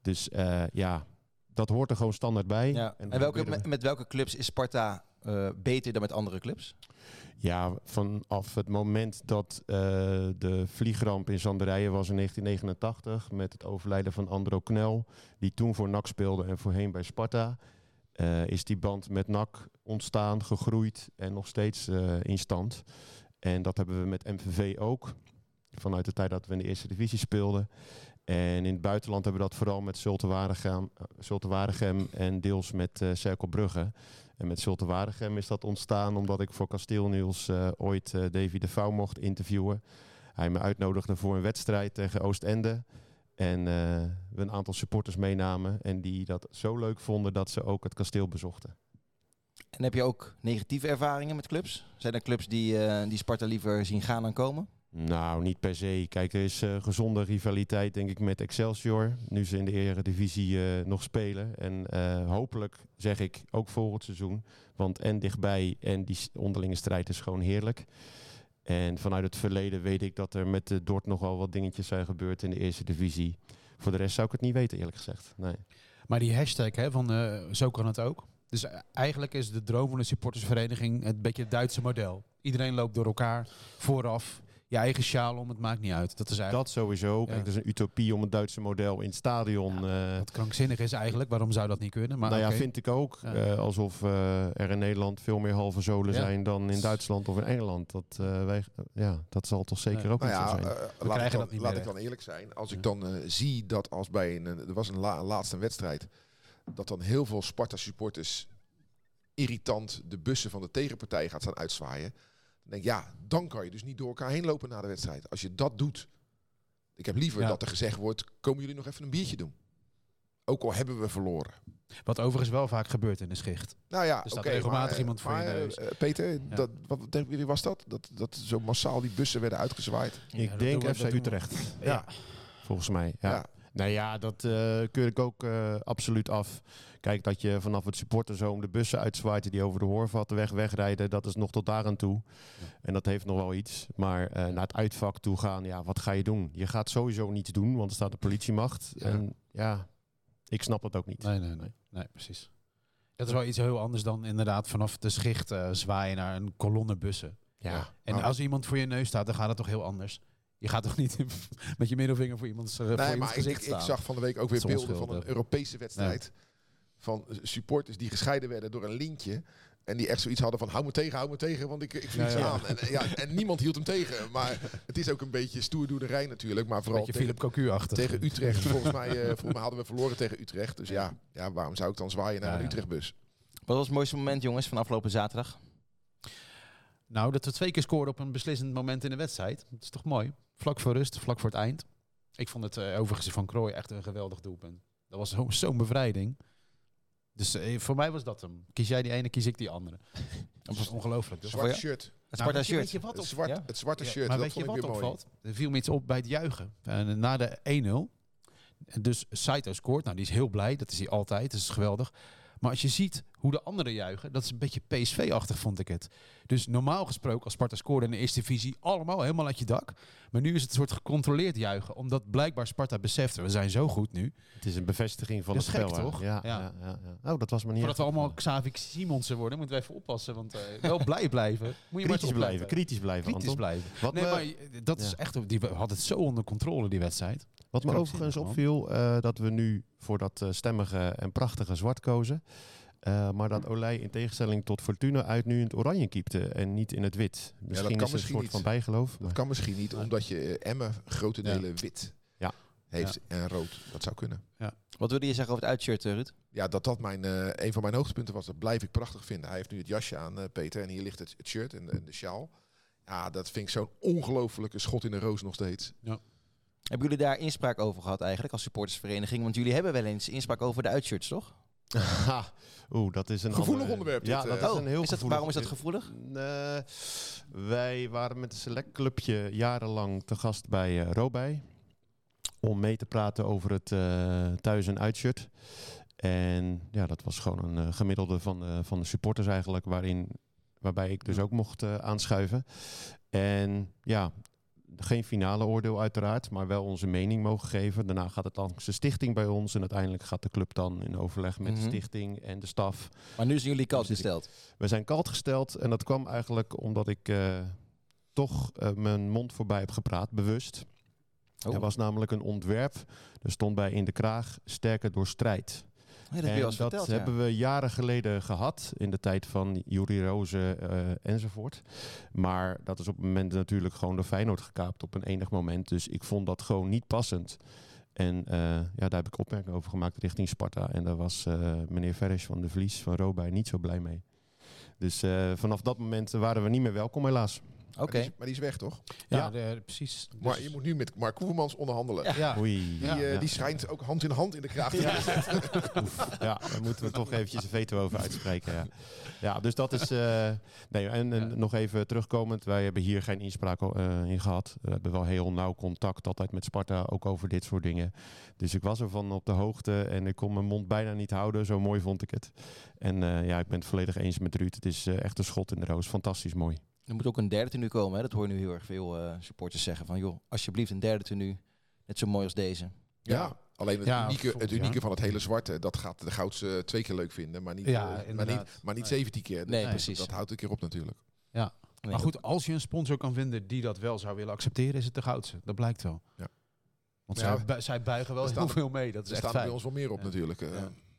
Dus ja, dat hoort er gewoon standaard bij. Ja. En, welke, met, met welke clubs is Sparta beter dan met andere clubs? Ja, vanaf het moment dat de vliegramp in Zanderije was in 1989... met het overlijden van Andro Knel, die toen voor NAC speelde en voorheen bij Sparta... eh, is die band met NAC ontstaan, gegroeid en nog steeds eh, in stand. En dat hebben we met MVV ook, vanuit de tijd dat we in de eerste divisie speelden. En in het buitenland hebben we dat vooral met Zulte Waregem, eh, en deels met Cerkel Brugge. En met Zulte Waregem is dat ontstaan omdat ik voor Kasteel eh, ooit Davy de Vouw mocht interviewen. Hij me uitnodigde voor een wedstrijd tegen Oostende. En eh, we een aantal supporters meenamen. En die dat zo leuk vonden dat ze ook het kasteel bezochten. En heb je ook negatieve ervaringen met clubs? Zijn er clubs die, eh, die Sparta liever zien gaan dan komen? Nou, niet per se. Kijk, er is eh, gezonde rivaliteit, denk ik, met Excelsior. Nu ze in de Eredivisie eh nog spelen. En hopelijk, zeg ik, ook volgend seizoen. Want en dichtbij en die onderlinge strijd is gewoon heerlijk. En vanuit het verleden weet ik dat er met de Dort nogal wat dingetjes zijn gebeurd in de Eerste Divisie. Voor de rest zou ik het niet weten, eerlijk gezegd. Nee. Maar die hashtag hè, van eh, zo kan het ook. Dus eh, eigenlijk is de droom van de supportersvereniging het beetje het Duitse model. Iedereen loopt door elkaar vooraf. Je eigen sjaal om, het maakt niet uit. Dat is eigenlijk Dat sowieso. Kijk, Ja. het is een utopie om het Duitse model in het stadion... eh, wat krankzinnig is eigenlijk. Waarom zou dat niet kunnen? Maar nou ja, vind ik ook. Ja. eh, alsof eh, er in Nederland veel meer halve zolen Ja. zijn dan in Duitsland of in Engeland. Dat, eh, wij, ja, dat zal toch zeker Ja. ook Nou niet ja, zo zijn. laat, ik krijgen dan, dat niet laat meer, ik dan eerlijk zijn. Als ik dan zie dat als bij een, er was een la, laatste wedstrijd, dat dan heel veel Sparta supporters irritant de bussen van de tegenpartij gaat staan uitzwaaien. Dan denk ik, ja, dan kan je dus niet door elkaar heen lopen na de wedstrijd. Als je dat doet. Ik heb liever Ja. dat er gezegd wordt, komen jullie nog even een biertje doen? Ook al hebben we verloren. Wat overigens wel vaak gebeurt in de schicht. Nou ja, Er staat oké, regelmatig maar, iemand voor je maar, neus. eh, Peter, dat, wat, jullie was dat? dat? Dat zo massaal die bussen werden uitgezwaaid. Ja, Ik denk FC. Utrecht. [LAUGHS] Ja. Volgens mij. Ja. Ja. Nou ja, dat eh, keur ik ook eh, absoluut af. Kijk, dat je vanaf het supporterzoom de bussen uitzwaait die over de Hoorvattenweg wegrijden, dat is nog tot daar aan toe. En dat heeft nog wel iets. Maar eh, naar het uitvak toe gaan, ja, wat ga je doen? Je gaat sowieso niets doen, want er staat de politiemacht. Ja. En ja, ik snap het ook niet. Nee, nee, nee, nee, precies. Dat is wel iets heel anders dan inderdaad vanaf de schicht eh, zwaaien naar een kolonne bussen. Ja, En als iemand voor je neus staat, dan gaat het toch heel anders. Je gaat toch niet [LAUGHS] met je middelvinger voor iemands, eh, voor Nee, iemands maar ik, gezicht ik, ik staan. zag van de week ook weer Dat beelden van een Europese wedstrijd. Van supporters die gescheiden werden door een lintje. En die echt zoiets hadden van hou me tegen, hou me tegen, want ik, ik vlieg Ja, ze ja. aan. En, eh, ja, en niemand hield hem tegen. Maar het is ook een beetje stoerdoenerij natuurlijk. Maar vooral Beetje tegen, Philip Cocu-achtig. tegen Utrecht. Volgens mij, eh, volgens mij hadden we verloren tegen Utrecht. Dus ja, ja waarom zou ik dan zwaaien naar Ja, een. Utrechtbus? Wat was het mooiste moment, jongens, van afgelopen zaterdag? Nou, dat we twee keer scoorden op een beslissend moment in de wedstrijd. Dat is toch mooi? Vlak voor rust, vlak voor het eind. Ik vond het eh, overigens van Krooi echt een geweldig doelpunt. Dat was zo- zo'n bevrijding. Dus eh, voor mij was dat hem. Kies jij die ene, kies ik die andere. [LAUGHS] Dat was ongelooflijk. Dus- Zwart shirt. Het Nou, je- shirt. weet je wat Het, op- zwart, ja? het zwarte Ja, shirt. maar dat weet je vond ik wat opvalt? Er viel me iets op bij het juichen. En na de 1-0. En Dus Saito scoort. Nou, die is heel blij. Dat is hij altijd. Dat is geweldig. Maar als je ziet hoe de anderen juichen, dat is een beetje PSV-achtig, vond ik het. Dus normaal gesproken, als Sparta scoorde in de eerste divisie, allemaal helemaal uit je dak. Maar nu is het een soort gecontroleerd juichen, omdat blijkbaar Sparta besefte, we zijn zo goed nu. Het is een bevestiging van Dat het spel. toch? Ja, Ja. ja. Oh, dat was me niet Voordat we allemaal. Xavi Simonsen worden, moeten we even oppassen. Want eh, wel [LAUGHS] blij blijven. Moet je maar Kritisch blijven, kritisch blijven, Kritisch Anton. blijven. Wat Nee, me- maar eh, dat is echt, die had het zo onder controle, die wedstrijd. Wat me overigens opviel, eh, dat we nu voor dat stemmige en prachtige zwart kozen. Eh, maar dat Olij in tegenstelling tot Fortuna uit nu in het oranje kiepte en niet in het wit. Misschien kan is het een soort niet. van bijgeloof. Dat kan misschien niet, omdat je eh, Emmen grote delen wit Ja. heeft en rood. Dat zou kunnen. Wat wilde je zeggen over het uitshirt, Ruud? Ja, dat dat mijn, eh, een van mijn hoogtepunten was. Dat blijf ik prachtig vinden. Hij heeft nu het jasje aan, Peter. En hier ligt het, het shirt en de, en de sjaal. Ja, dat vind ik zo'n ongelofelijke schot in de roos nog steeds. Hebben jullie daar inspraak over gehad eigenlijk als supportersvereniging? Want jullie hebben wel eens inspraak over de uitshirts, toch? [LAUGHS] Oeh, dat is een Gevoelig ander- onderwerp Ja, dit, dat eh. is een heel is dat, gevoelig- waarom is dat gevoelig? Eh, wij waren met een select clubje jarenlang te gast bij eh Robij. Om mee te praten over het eh, thuis- en uitshirt. En ja, dat was gewoon een eh, gemiddelde van de, van de supporters eigenlijk. Waarin, waarbij ik dus ook mocht aanschuiven. En ja, geen finale oordeel uiteraard. Maar wel onze mening mogen geven. Daarna gaat het langs de stichting bij ons. En uiteindelijk gaat de club dan in overleg met Mhm. de stichting en de staf. Maar nu zijn jullie zit ik. gesteld. We zijn kalt gesteld en dat kwam eigenlijk omdat ik eh, toch eh, mijn mond voorbij heb gepraat, bewust. Oh. Er was namelijk een ontwerp, er stond bij in de kraag, sterker door strijd. Nee, dat verteld, ja. hebben we jaren geleden gehad, in de tijd van Juri Roze eh, enzovoort. Maar dat is op het moment natuurlijk gewoon door Feyenoord gekaapt op een enig moment. Dus ik vond dat gewoon niet passend. En eh, ja, daar heb ik opmerkingen over gemaakt richting Sparta. En daar was eh, meneer Verres van de Vlies van Robij niet zo blij mee. Dus vanaf dat moment waren we niet meer welkom helaas. Oké. Maar, die is, maar die is weg, toch? Ja, Ja. de- precies. Maar Dus- je moet nu met Mark Koevermans onderhandelen. ja. Oei. Die, Ja. eh, die schijnt ook hand in hand in de kraag te zetten. [LAUGHS] Ja, daar moeten we toch eventjes een veto over uitspreken. Ja, ja dus dat is... eh, nee, en, en Ja. nog even terugkomend. Wij hebben hier geen inspraak eh, in gehad. We hebben wel heel nauw contact altijd met Sparta, ook over dit soort dingen. Dus ik was ervan op de hoogte en ik kon mijn mond bijna niet houden. Zo mooi vond ik het. En eh, ja, ik ben het volledig eens met Ruud. Het is echt een schot in de roos. Fantastisch mooi. Er moet ook een derde tenue komen. Hè? Dat hoor je nu heel erg veel eh, supporters zeggen. Van joh, alsjeblieft een derde tenue. Net zo mooi als deze. Ja, alleen het, Ja, unieke, het unieke van het hele zwarte, dat gaat de Goudse twee keer leuk vinden, maar niet, Ja, eh, maar niet, maar niet Nee. 17 keer. Nee, dat, precies. Dat houdt een keer op natuurlijk. Nee, Maar goed, als je een sponsor kan vinden die dat wel zou willen accepteren, is het de Goudse. Dat blijkt wel. Ja. Want Ja, zij, bu- zij buigen wel heel staan- veel mee. Dat is Er echt staan fijn. bij ons wel meer op Ja. natuurlijk. eh.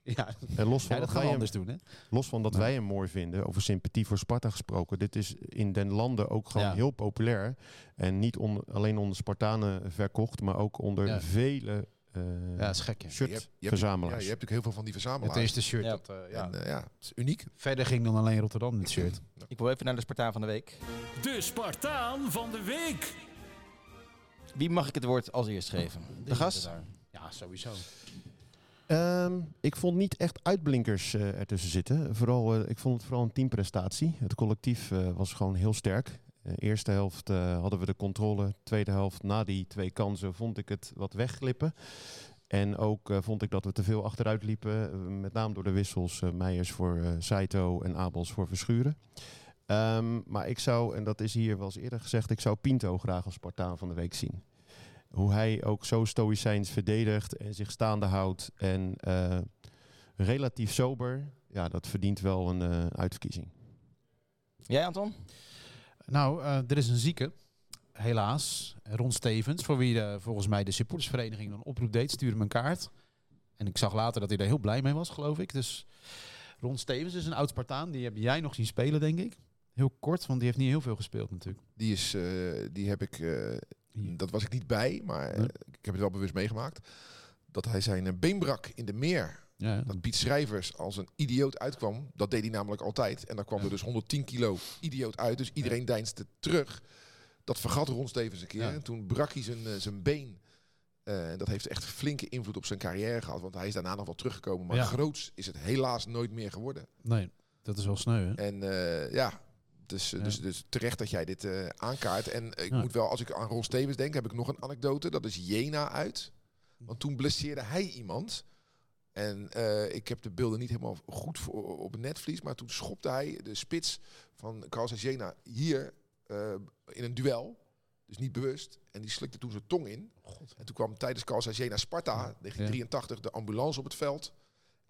[LAUGHS] Ja. En los van ja, dat dat, gaan wij we hem, anders doen, hè? los van dat wij hem mooi vinden, over sympathie voor Sparta gesproken. Dit is in den landen ook gewoon Ja. heel populair. En niet on- alleen onder Spartanen verkocht, maar ook onder Ja. vele eh, Ja, dat is gek. Ja. shirt je hebt, je hebt, ja, verzamelaars. je hebt natuurlijk heel veel van die Het verzamelaars. eerste shirt. Ja. Dat, eh, ja. En, eh, ja, het is uniek. Verder ging dan alleen Rotterdam dit shirt. Ik wil even naar de Spartaan van de week. De Spartaan van de week. Wie mag ik het woord als eerst geven? De gast? Ja, sowieso. Ehm, ik vond niet echt uitblinkers eh, ertussen zitten. Vooral, eh, ik vond het vooral een teamprestatie. Het collectief eh, was gewoon heel sterk. Eerste helft hadden we de controle. Tweede helft, na die twee kansen, vond ik het wat wegglippen. En ook vond ik dat we te veel achteruit liepen. met name door de wissels. Meijers voor Saito en Abels voor Verschuren. Ehm, maar ik zou, en dat is hier wel eens eerder gezegd, ik zou Pinto graag als Spartaan van de week zien. Hoe hij ook zo stoïcijns verdedigt en zich staande houdt. En eh, relatief sober. Ja, dat verdient wel een eh, uitverkiezing. Jij, Anton? Nou, eh, er is een zieke. Helaas. Ron Stevens, voor wie de, volgens mij de supportersvereniging een oproep deed, stuurde me een kaart. En ik zag later dat hij er heel blij mee was, geloof ik. Dus Ron Stevens is een oud Spartaan. Die heb jij nog zien spelen, denk ik. Heel kort, want die heeft niet heel veel gespeeld natuurlijk. Die, is, eh, die heb ik, eh, dat was ik niet bij, maar eh, Nee. ik heb het wel bewust meegemaakt. Dat hij zijn eh, been brak in de meer. Ja, ja. Dat Piet Schrijvers als een idioot uitkwam. Dat deed hij namelijk altijd. En dan kwam Ja. er dus 110 kilo idioot uit. Dus iedereen deinsde terug. Dat vergat Ron Stevens een keer. En toen brak hij zijn, eh, zijn been. En dat heeft echt flinke invloed op zijn carrière gehad. Want hij is daarna nog wel teruggekomen. Maar groots is het helaas nooit meer geworden. Nee, dat is wel sneu, hè? En ja, dus, eh, Ja. Dus, dus terecht dat jij dit eh, aankaart. En ik Ja. moet wel, als ik aan Ron Stevens denk, heb ik nog een anekdote. Dat is Jena uit. Want toen blesseerde hij iemand. En eh, ik heb de beelden niet helemaal goed voor, op het netvlies. Maar toen schopte hij de spits van Carlos Jena hier in een duel. Dus niet bewust. En die slikte toen zijn tong in. En toen kwam tijdens Carlos Jena Sparta, 1983, de ambulance op het veld.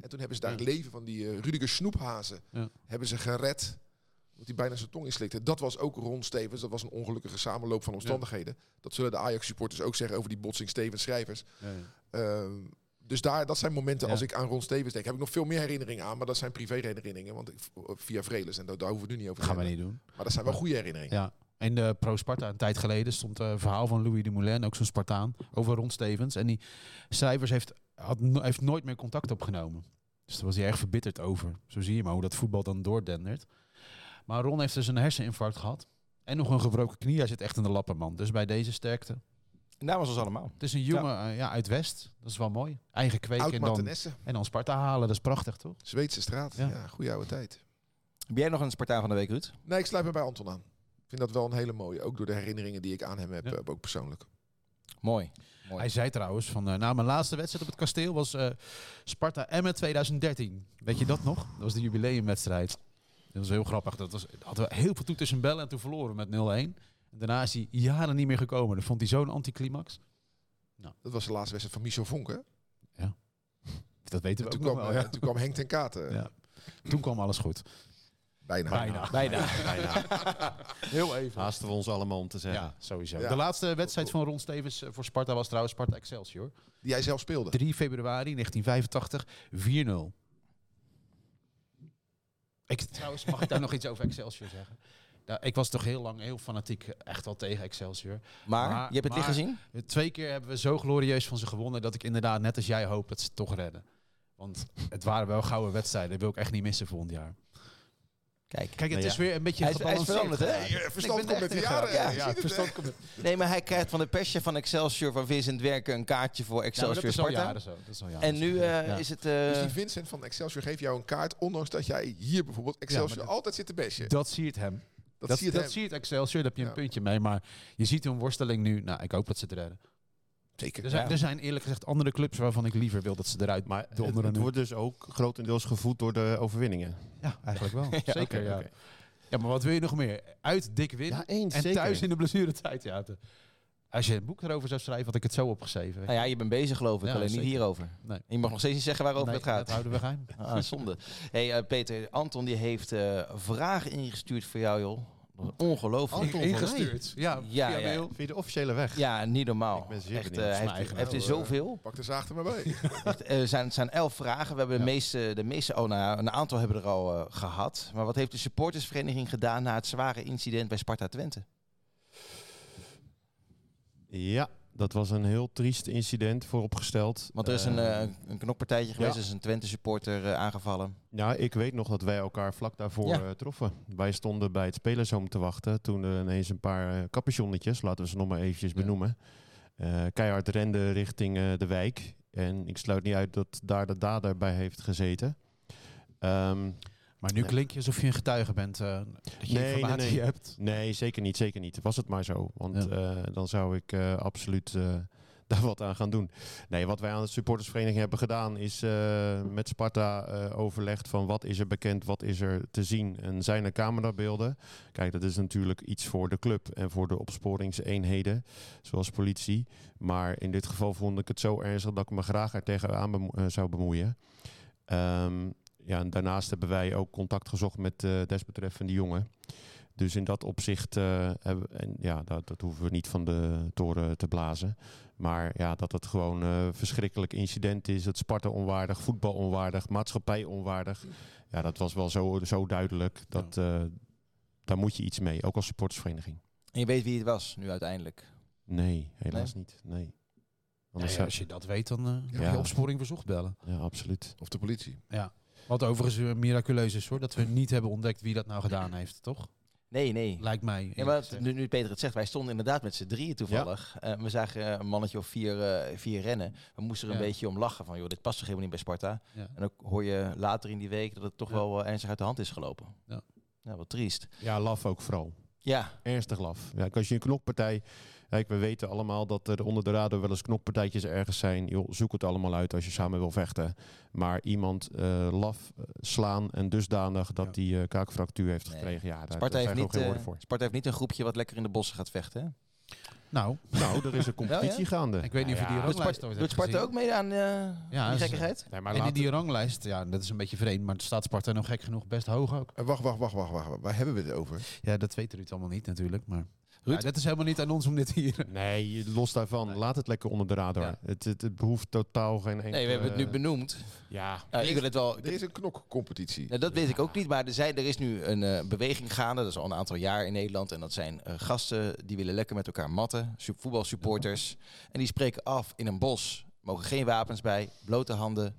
En toen hebben ze daar het leven van die eh, Rudiger Snoephazen hebben ze gered. Dat hij bijna zijn tong inslikte. Dat was ook Ron Stevens. Dat was een ongelukkige samenloop van omstandigheden. Dat zullen de Ajax-supporters ook zeggen over die botsing Stevens-schrijvers. Ja. Ehm, dus daar, dat zijn momenten als ik aan Ron Stevens denk. Heb ik nog veel meer herinneringen aan. Maar dat zijn privé-herinneringen. Want ik, via Vreles. En daar, daar hoeven we het nu niet over te gaan we niet doen. Maar dat zijn wel goede herinneringen. Ja. In de Pro Sparta een tijd geleden stond een verhaal van Louis de Moulin, ook zo'n Spartaan, over Ron Stevens. En die schrijvers heeft, had, heeft nooit meer contact opgenomen. Dus daar was hij erg verbitterd over. Zo zie je maar hoe dat voetbal dan doordendert. Maar Ron heeft dus een herseninfarct gehad. En nog een gebroken knie. Hij zit echt in de lappen, man. Dus bij deze sterkte. Namens ons allemaal. Het is een jongen eh, ja, uit West. Dat is wel mooi. Eigen kweken en dan, en dan Sparta halen. Dat is prachtig, toch? Zweedse straat. Ja, Ja. goede oude tijd. Heb jij nog een Spartaan van de week, Ruud? Nee, ik sluit me bij Anton aan. Ik vind dat wel een hele mooie. Ook door de herinneringen die ik aan hem heb. Ja. eh, ook persoonlijk. Mooi. Mooi. Hij zei trouwens van, eh nou, mijn laatste wedstrijd op het kasteel was eh, Sparta Emmen 2013. Weet je dat nog? Dat was de jubileumwedstrijd. Dat was heel grappig. Dat was, hadden we heel veel toeters en bellen en toen verloren we met 0-1. En daarna is hij jaren niet meer gekomen. Dat vond hij zo'n anticlimax. Dat was de laatste wedstrijd van Michel Vonk. Hè? Dat weten En we toen, ook kwam, nog wel. eh, toen kwam Henk ten Katen. Ja. Toen kwam alles goed. Bijna. Bijna. [LAUGHS] Bijna. Heel even. Haasten we ons allemaal om te zeggen. Ja, sowieso. Ja. De laatste wedstrijd van Ron Stevens eh, voor Sparta was trouwens Sparta Excelsior. Die jij zelf speelde. 3 februari 1985, 4-0. Ik, trouwens, mag ik daar nog iets over Excelsior zeggen? Ja, ik was toch heel lang heel fanatiek eh, echt wel tegen Excelsior. Maar, Maar- je hebt het niet gezien? Twee keer hebben we zo glorieus van ze gewonnen dat ik inderdaad net als jij hoop dat ze het toch redden. Want het waren wel gouden wedstrijden. Dat wil ik echt niet missen volgend jaar. Kijk. Kijk, het Nou is ja. weer een beetje Hij is- hij is gebalanceerd. veranderd, hè? verstand komt met de jaren. Ja, ziet het, verstand komt met... Nee, maar hij krijgt van de persje van Excelsior van Vincent Werken een kaartje voor Excelsior dat is al Sparta. jaren zo. Dat is al jaren En nu eh, Ja. is het... Dus eh die Vincent van Excelsior geeft jou een kaart, ondanks dat jij hier bijvoorbeeld Excelsior dat- altijd zit te besje. Dat siert hem. Dat, Dat, zie je Excelsior, daar heb je een Ja. puntje mee. Maar je ziet hun worsteling nu. Nou, ik hoop dat ze het redden. Zeker. Er zijn, Ja. er zijn eerlijk gezegd andere clubs waarvan ik liever wil dat ze eruit Maar het, wordt dus ook grotendeels gevoed door de overwinningen. Ja, eigenlijk wel. [LAUGHS] Ja, zeker, ja. Ja, maar wat wil je nog meer? Uit dik win Ja, eens, en zeker. thuis in de blessuretijd. Ja, de- als je een boek erover zou schrijven, had ik het zo opgeschreven. nou ja, je bent bezig geloof ik, Ja, alleen zeker. niet hierover. Nee. Je mag nog steeds niet zeggen waarover Nee, het gaat. Dat houden we geheim. [LAUGHS] Ah, zonde. hey, eh, Peter, Anton die heeft eh, vragen ingestuurd voor jou, joh. Ongelooflijk. Ingestuurd. Ja, Ja, via ja. mail. Via de officiële weg. Ja, niet normaal. Ik ben zeer Echt, benieuwd. eh, hij heeft, eigen heeft er eh, zoveel. Pak de zaag er maar bij. [LAUGHS] Echt, Er zijn, zijn elf vragen. We hebben de meeste, de meeste oh, nou, een aantal hebben er al eh, gehad. Maar wat heeft de supportersvereniging gedaan na het zware incident bij Sparta Twente? Ja, dat was een heel triest incident vooropgesteld. Want er is een, eh, een knokpartijtje geweest, ja. er is een Twente-supporter eh, aangevallen. Ja, ik weet nog dat wij elkaar vlak daarvoor Ja. troffen. Wij stonden bij het spelershome te wachten toen er ineens een paar capuchonnetjes, laten we ze nog maar eventjes Ja. benoemen, eh, keihard renden richting eh, de wijk. En ik sluit niet uit dat daar de dader bij heeft gezeten. Ehm, Maar nu Nee. klink je alsof je een getuige bent. eh, dat je Nee, nee, informatie nee. hebt. nee, zeker niet, zeker niet. Was het maar zo. Want Ja. eh, dan zou ik eh, absoluut [LAUGHS] daar wat aan gaan doen. Nee, wat wij aan de supportersvereniging hebben gedaan is met Sparta overlegd van wat is er bekend, wat is er te zien en zijn er camerabeelden. Kijk, dat is natuurlijk iets voor de club en voor de opsporingseenheden, zoals politie. Maar in dit geval vond ik het zo ernstig dat ik me graag er tegenaan bemo- zou bemoeien. Ehm, ja, en daarnaast hebben wij ook contact gezocht met de desbetreffende jongen. Dus in dat opzicht, eh, hebben, en ja, dat, dat hoeven we niet van de toren te blazen. Maar ja, dat het gewoon een verschrikkelijk incident is. Het Sparta onwaardig, voetbal onwaardig, maatschappij onwaardig. Ja, dat was wel zo, zo duidelijk. Dat, eh, daar moet je iets mee, ook als supportersvereniging. En je weet wie het was, nu uiteindelijk. Nee, helaas niet. Nee. Als je dat weet, dan eh Ja. ga je opsporing verzocht bellen. ja, absoluut. Of de politie. Wat overigens miraculeus is hoor, dat we niet hebben ontdekt wie dat nou gedaan heeft, toch? Nee, nee. Lijkt mij. Ja, maar nu, nu Peter het zegt, wij stonden inderdaad met z'n drieën toevallig. Eh, we zagen een mannetje of vier, eh, vier rennen. We moesten er een Ja. beetje om lachen van, joh, dit past toch helemaal niet bij Sparta. Ja. En ook hoor je later in die week dat het toch Ja. wel eh, ernstig uit de hand is gelopen. Ja. Ja, wat triest. Ja, laf ook vooral. Ja, Ernstig laf. Ja, als je een knokpartij... Kijk, we weten allemaal dat er onder de radar wel eens knokpartijtjes ergens zijn. Joh, zoek het allemaal uit als je samen wil vechten. Maar iemand eh, laf eh, slaan en dusdanig dat Ja. die eh, kaakfractuur heeft Nee. gekregen. Ja, daar, Sparta daar heeft, niet, geen eh, woorden voor. Sparta heeft niet een groepje wat lekker in de bossen gaat vechten. Hè? Nou, Nou, er is een [LAUGHS] competitie gaande. ik weet niet of je die Ja, ranglijst Doet Sparta, ooit doet hebt Sparta gezien. ook mee aan eh Ja, die gekkigheid? Nee, maar En die ranglijst, ja, dat is een beetje vreemd, maar staat Sparta nog gek genoeg best hoog ook. Wacht, wacht, wacht, wacht, wacht. Waar hebben we het over? Ja, dat weet Ruud allemaal niet natuurlijk, maar... Ruud? Ja, dat is helemaal niet aan ons om dit hier... Nee, los daarvan. Nee. Laat het lekker onder de radar. Ja. Het, het, het behoeft totaal geen enkele... Nee, we hebben het nu benoemd. Ja, Ja, ik wil het wel. Er is een knokcompetitie. Nou, dat weet ik ook niet, maar er, zijn, er is nu een eh, beweging gaande. Dat is al een aantal jaar in Nederland. En dat zijn eh, gasten die willen lekker met elkaar matten. su- Voetbalsupporters. En die spreken af in een bos. Mogen geen wapens bij, blote handen.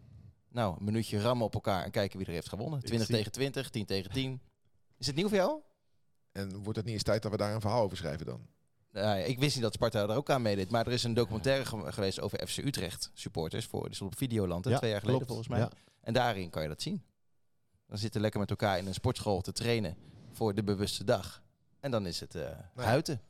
Nou, een minuutje rammen op elkaar en kijken wie er heeft gewonnen. 20 zie- tegen 20, 10 tegen 10. Is het nieuw voor jou? En wordt het niet eens tijd dat we daar een verhaal over schrijven dan? Nou ja, ik wist niet dat Sparta er ook aan meedeed. Maar er is een documentaire ge- geweest over FC Utrecht supporters. Voor, stond op Videoland, hè, Ja, twee jaar geleden klopt. volgens mij. Ja. En daarin kan je dat zien. Dan zitten lekker met elkaar in een sportschool te trainen voor de bewuste dag. En dan is het eh ja. huiten.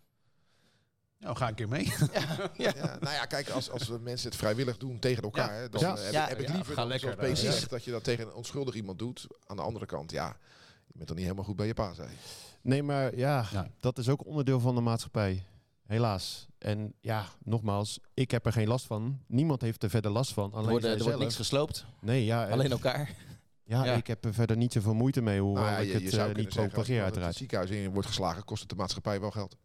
Nou, ga een keer mee. [LAUGHS] Ja. Ja, nou ja, kijk, als, als we mensen het vrijwillig doen tegen elkaar, dan Ja. eh, heb, Ja. heb ik Ja, liever ga dan, lekker dan. zegt, dat je dat tegen een onschuldig iemand doet. Aan de andere kant, ja, je bent dan niet helemaal goed bij je pa, zei. Nee, maar ja, Ja. dat is ook onderdeel van de maatschappij. Helaas. En ja, nogmaals, ik heb er geen last van. Niemand heeft er verder last van. Er, Alleen er wordt zelf. niks gesloopt. Nee, ja, Alleen elkaar. ja, Ja. ik heb er verder niet zoveel moeite mee, hoewel Nou ja, ik je, het je eh, zou niet propageer als het uiteraard. ziekenhuis in wordt geslagen, kost het de maatschappij wel geld.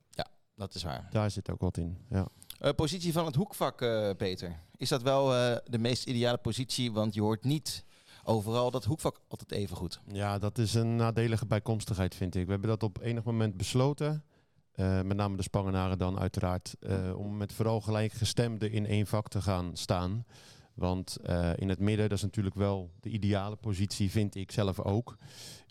Dat is waar. Daar zit ook wat in. Ja. Eh, positie van het hoekvak, eh, Peter. Is dat wel eh, de meest ideale positie? Want je hoort niet overal dat hoekvak altijd even goed. ja, dat is een nadelige bijkomstigheid, vind ik. We hebben dat op enig moment besloten. eh, met name de Spangenaren dan uiteraard. eh, om met vooral gelijkgestemden in één vak te gaan staan. Want eh, in het midden, dat is natuurlijk wel de ideale positie, vind ik zelf ook.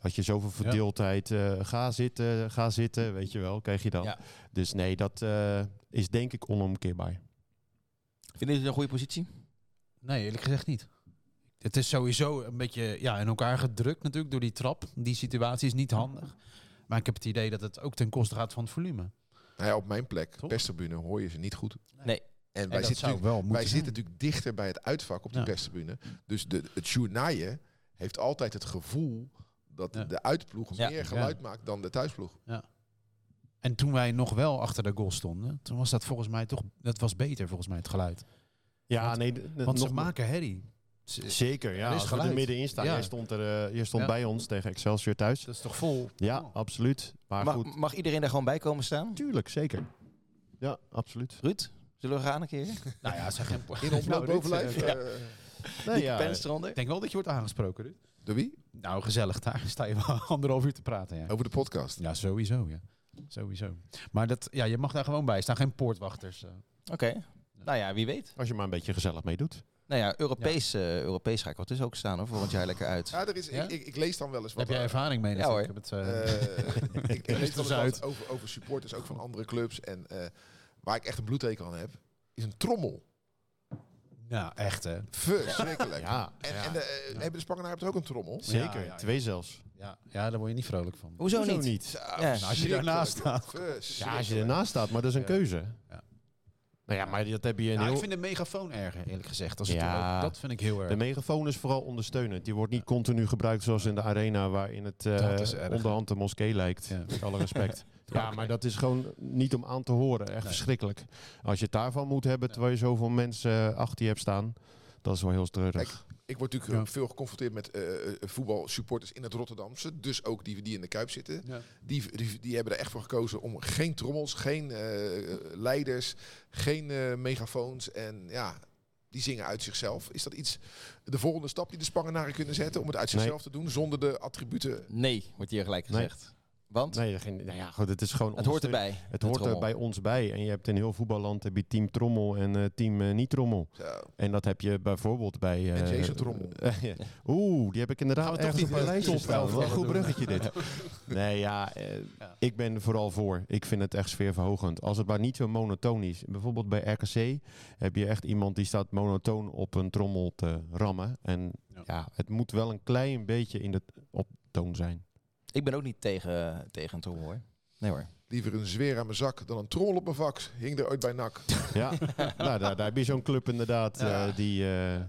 Als je zoveel verdeeldheid, eh, ga zitten, ga zitten, weet je wel, krijg je dan. Ja. Dus nee, dat eh, is denk ik onomkeerbaar. Vinden jullie het een goede positie? Nee, eerlijk gezegd niet. Het is sowieso een beetje ja, in elkaar gedrukt natuurlijk door die trap. Die situatie is niet handig. Maar ik heb het idee dat het ook ten koste gaat van het volume. Nou ja, op mijn plek, Toch? perstribune, hoor je ze niet goed. Nee. En En wij dat zitten wel wij zitten natuurlijk dichter bij het uitvak op die Ja. perstribune. Dus de, het journaaien heeft altijd het gevoel dat Ja. de uitploeg Ja. meer geluid maakt dan de thuisploeg. En toen wij nog wel achter de goal stonden, toen was dat volgens mij toch, dat was beter volgens mij het geluid. Ja, Want- nee, Want ze nog- maken herrie. Ze- Zeker, ja. Er is Als we er middenin staan. Ja. Jij stond, er, eh, je stond Ja. bij ons tegen Excelsior thuis. Dat is toch vol? Ja, Oh. absoluut. Maar Mag, goed, mag iedereen daar gewoon bij komen staan? tuurlijk, zeker. Ja, absoluut. Ruud, zullen we gaan een keer? [LAUGHS] Nou ja, zeg geen [LAUGHS] In oploop Nou, bovenlijf. eh, eh, [LAUGHS] Nee, ja, Pens eronder. Ik denk wel dat je wordt aangesproken, Ruud. door wie? Nou, gezellig. Daar sta je wel anderhalf uur te praten, ja. Over de podcast. Ja, sowieso, ja. Sowieso. Maar dat, ja, je mag daar gewoon bij staan. Geen poortwachters. eh. Oké. Nou ja, wie weet. Als je maar een beetje gezellig meedoet. Nou ja, Europees, eh, Europees ga ik wat dus ook staan hoor, volgend jaar lekker uit. Ja, er is, Ja? Ik, ik, ik lees dan wel eens wat. Heb jij eh, ervaring mee? Ja, natuurlijk. Ik heb het, eh, ik, ik [LAUGHS] lees wel eens Zuid. wat over, over supporters, ook van andere clubs. En eh, waar ik echt een bloedteken aan heb, is een trommel. nou, echt hè. Verschrikkelijk. Ja, En, en de, hebben de Spangenaars ook een trommel? zeker. Ja, ja, ja. Twee zelfs. Ja, ja, daar word je niet vrolijk van. Hoezo, Hoezo niet? niet? Ja, nou, als je daarnaast verschrikkelijk. staat. Ja, als je ernaast staat, maar dat is een Ja. keuze. Ja. Nou ja, maar dat heb je Nou, heel... ik vind de megafoon erger, eerlijk gezegd. Als het Ja. dat vind ik heel erg. De megafoon is vooral ondersteunend. Die wordt niet continu gebruikt zoals in de arena, waarin het eh, onderhand de moskee lijkt. Ja. Met alle respect. [LAUGHS] ja, maar dat is gewoon niet om aan te horen. Echt Nee. verschrikkelijk. Als je het daarvan moet hebben, terwijl je zoveel mensen achter je hebt staan, dat is wel heel treurig. Ik word natuurlijk Ja. eh, veel geconfronteerd met eh, eh, voetbalsupporters in het Rotterdamse. Dus ook die, die in de Kuip zitten. Ja. Die, die, die hebben er echt voor gekozen om geen trommels, geen eh, leiders, geen eh, megafoons. En ja, die zingen uit zichzelf. Is dat iets, de volgende stap die de Spangenaren kunnen zetten om het uit Nee. zichzelf te doen zonder de attributen? Nee, wordt hier gelijk Nee. Want Nee, geen, nou ja, goed, het is gewoon het hoort erbij. Het hoort er bij ons bij. En je hebt in heel voetballand heb je team trommel en eh, team eh, niet trommel. Zo. En dat heb je bijvoorbeeld bij... eh, En Jason Trommel. [LAUGHS] Oeh, die heb ik inderdaad Gaan we toch ergens niet op lijstje staan. elf Wat een goed bruggetje dit. [LAUGHS] Nee, ja, eh, Ja. ik ben vooral voor. Ik vind het echt sfeerverhogend. Als het maar niet zo monotoon is. Bijvoorbeeld bij RKC heb je echt iemand die staat monotoon op een trommel te rammen. En Ja. ja, het moet wel een klein beetje in de op toon zijn. Ik ben ook niet tegen, tegen een trommel hoor. Nee hoor. Liever een zweer aan mijn zak dan een trommel op mijn vak. Hing er ooit bij NAC. [LAUGHS] Ja, nou, daar, daar heb je zo'n club inderdaad Ja. eh, die eh,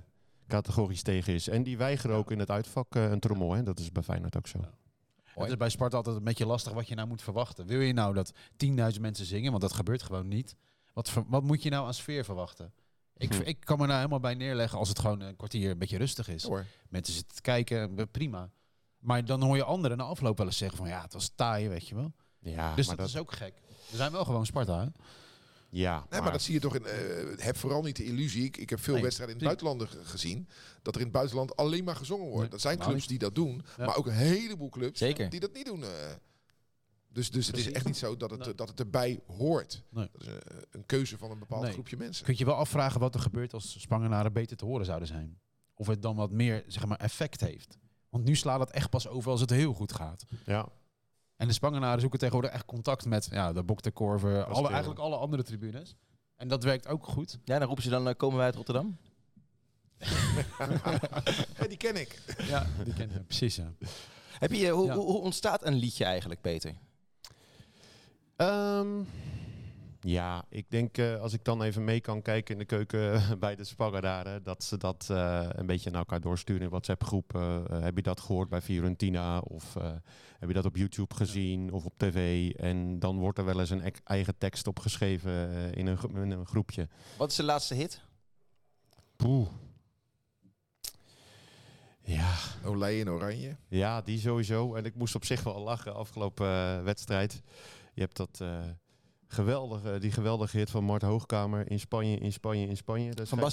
categorisch tegen is. En die weigeren ook in het uitvak eh, een trommel. Hè. Dat is bij Feyenoord ook zo. Ja. Het is bij Sparta altijd een beetje lastig wat je nou moet verwachten. Wil je nou dat 10.000 mensen zingen? Want dat gebeurt gewoon niet. Wat, wat moet je nou aan sfeer verwachten? Ik, Hm. ik kan me nou helemaal bij neerleggen als het gewoon een kwartier een beetje rustig is. Hoor. Mensen zitten te kijken, prima. Maar dan hoor je anderen na afloop wel eens zeggen van ja, het was taai, weet je wel. Ja, dus maar dat, is ook gek. We zijn wel gewoon Sparta. Hè? Ja, Nee, maar dat zie je toch in. eh, heb vooral niet de illusie. Ik, ik heb veel Nee, wedstrijden in het buitenland ge- gezien. Dat er in het buitenland alleen maar gezongen wordt. Nee, dat zijn clubs die dat doen. Ja. Maar ook een heleboel clubs Zeker. die dat niet doen. eh. Dus, dus het is echt niet zo dat het, Nee. dat het erbij hoort. Nee. Dat is een, een keuze van een bepaald Nee. groepje mensen. Kun je je wel afvragen wat er gebeurt als Spangenaren beter te horen zouden zijn. Of het dan wat meer zeg maar, effect heeft. Want nu slaat het echt pas over als het heel goed gaat. ja. En de Spangenaren zoeken tegenwoordig echt contact met ja, de Bok de Korver, alle, eigenlijk alle andere tribunes. En dat werkt ook goed. Ja, dan roepen ze dan, eh, komen wij uit Rotterdam? [LAUGHS] Die ken ik. Ja, die ken je. Precies, ja. Heb je, hoe, Ja. hoe, hoe ontstaat een liedje eigenlijk, Peter? Ehm, ja, ik denk eh, als ik dan even mee kan kijken in de keuken [LAUGHS] bij de Spangenaren, dat ze dat eh, een beetje naar elkaar doorsturen in WhatsApp-groep. Eh, eh, heb je dat gehoord bij Fiorentina? Of eh, heb je dat op YouTube gezien of op tv? En dan wordt er wel eens een ek- eigen tekst opgeschreven eh, in, een, gro- in een groepje. Wat is de laatste hit? Poeh. Ja, Olij in oranje. Ja, die sowieso. En ik moest op zich wel lachen afgelopen wedstrijd. Je hebt dat eh, geweldige, die geweldige hit van Mart Hoogkamer in Spanje, in Spanje, in Spanje. Dat Van zo-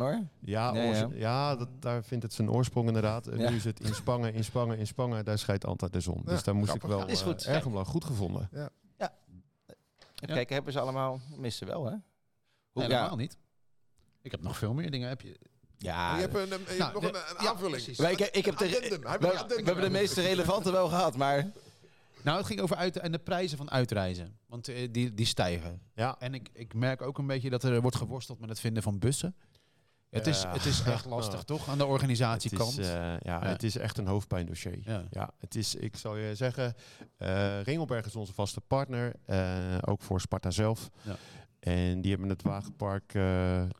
hoor. Ja, Ja, ja. ja. dat, daar vindt het zijn oorsprong inderdaad. En Ja. nu is het in Spangen, in Spangen, in Spangen. Daar schijnt altijd de zon. Ja, dus daar moest grappig. ik wel Is eh, goed. erg om. Goed gevonden. Even kijken, hebben ze allemaal... Missen wel, hè? Hoe, Nee, ja. helemaal niet. Ik heb nog veel meer dingen. Heb je... Ja, je hebt een, een- je hebt Nou, nog de- een, een ja, aanvulling. ik, ik heb de, we hebben de meeste relevante wel gehad, maar... Nou, het ging over uit en de prijzen van uitreizen. Want eh, die, die stijgen. Ja, En ik, ik merk ook een beetje dat er wordt geworsteld met het vinden van bussen. Het, is, het is echt [LAUGHS] lastig, toch? Aan de organisatiekant. Het is, eh, ja, Ja. het is echt een hoofdpijndossier. ja. Ja, het is, ik zal je zeggen, eh Ringelberg is onze vaste partner, ook voor Sparta zelf. Ja. En die hebben het wagenpark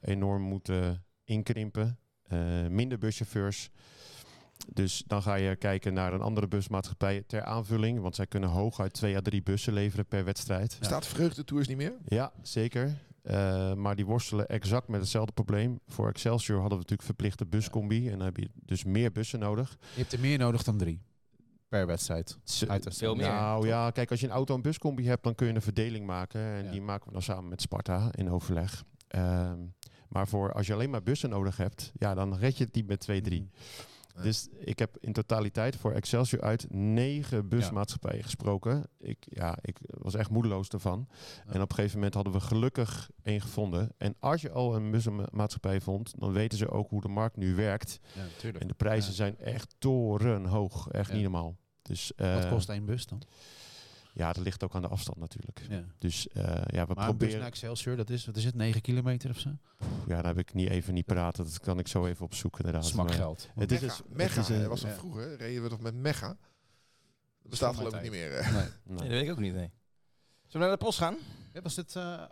enorm moeten inkrimpen. Minder buschauffeurs. Dus dan ga je kijken naar een andere busmaatschappij ter aanvulling. Want zij kunnen hooguit twee à drie bussen leveren per wedstrijd. Staat Vreugde Tours niet meer? Ja, zeker. Eh, maar die worstelen exact met hetzelfde probleem. Voor Excelsior hadden we natuurlijk verplichte buscombi. En dan heb je dus meer bussen nodig. Je hebt er meer nodig dan drie per wedstrijd. Veel meer. Nou ja, kijk, als je een auto- en buscombi hebt, dan kun je een verdeling maken. En die maken we dan samen met Sparta in overleg. Ehm, maar voor als je alleen maar bussen nodig hebt, ja, dan red je het niet met 2-3. Dus ik heb in totaliteit voor Excelsior uit negen busmaatschappijen gesproken. Ik, ja, ik was echt moedeloos daarvan. En op een gegeven moment hadden we gelukkig één gevonden. En als je al een busmaatschappij vond, dan weten ze ook hoe de markt nu werkt. en de prijzen zijn echt torenhoog. Echt niet normaal. Dus, Wat eh, kost één bus dan? Ja, dat ligt ook aan de afstand natuurlijk. Ja. Dus eh, ja, we Maar proberen... naar Excelsior, dat is, wat is het, 9 kilometer of zo? Ja, daar heb ik niet even niet praten. Dat kan ik zo even opzoeken inderdaad. Smak Maar- geld. Het is Mega, dus- het Mega is een- hè, was dat ja. vroeger. Reden we toch met Mega? Dat bestaat geloof ik niet meer. Nee. Nee. Nee, dat weet ik ook niet, nee. Zullen we naar de post gaan? Ja, was dit eh,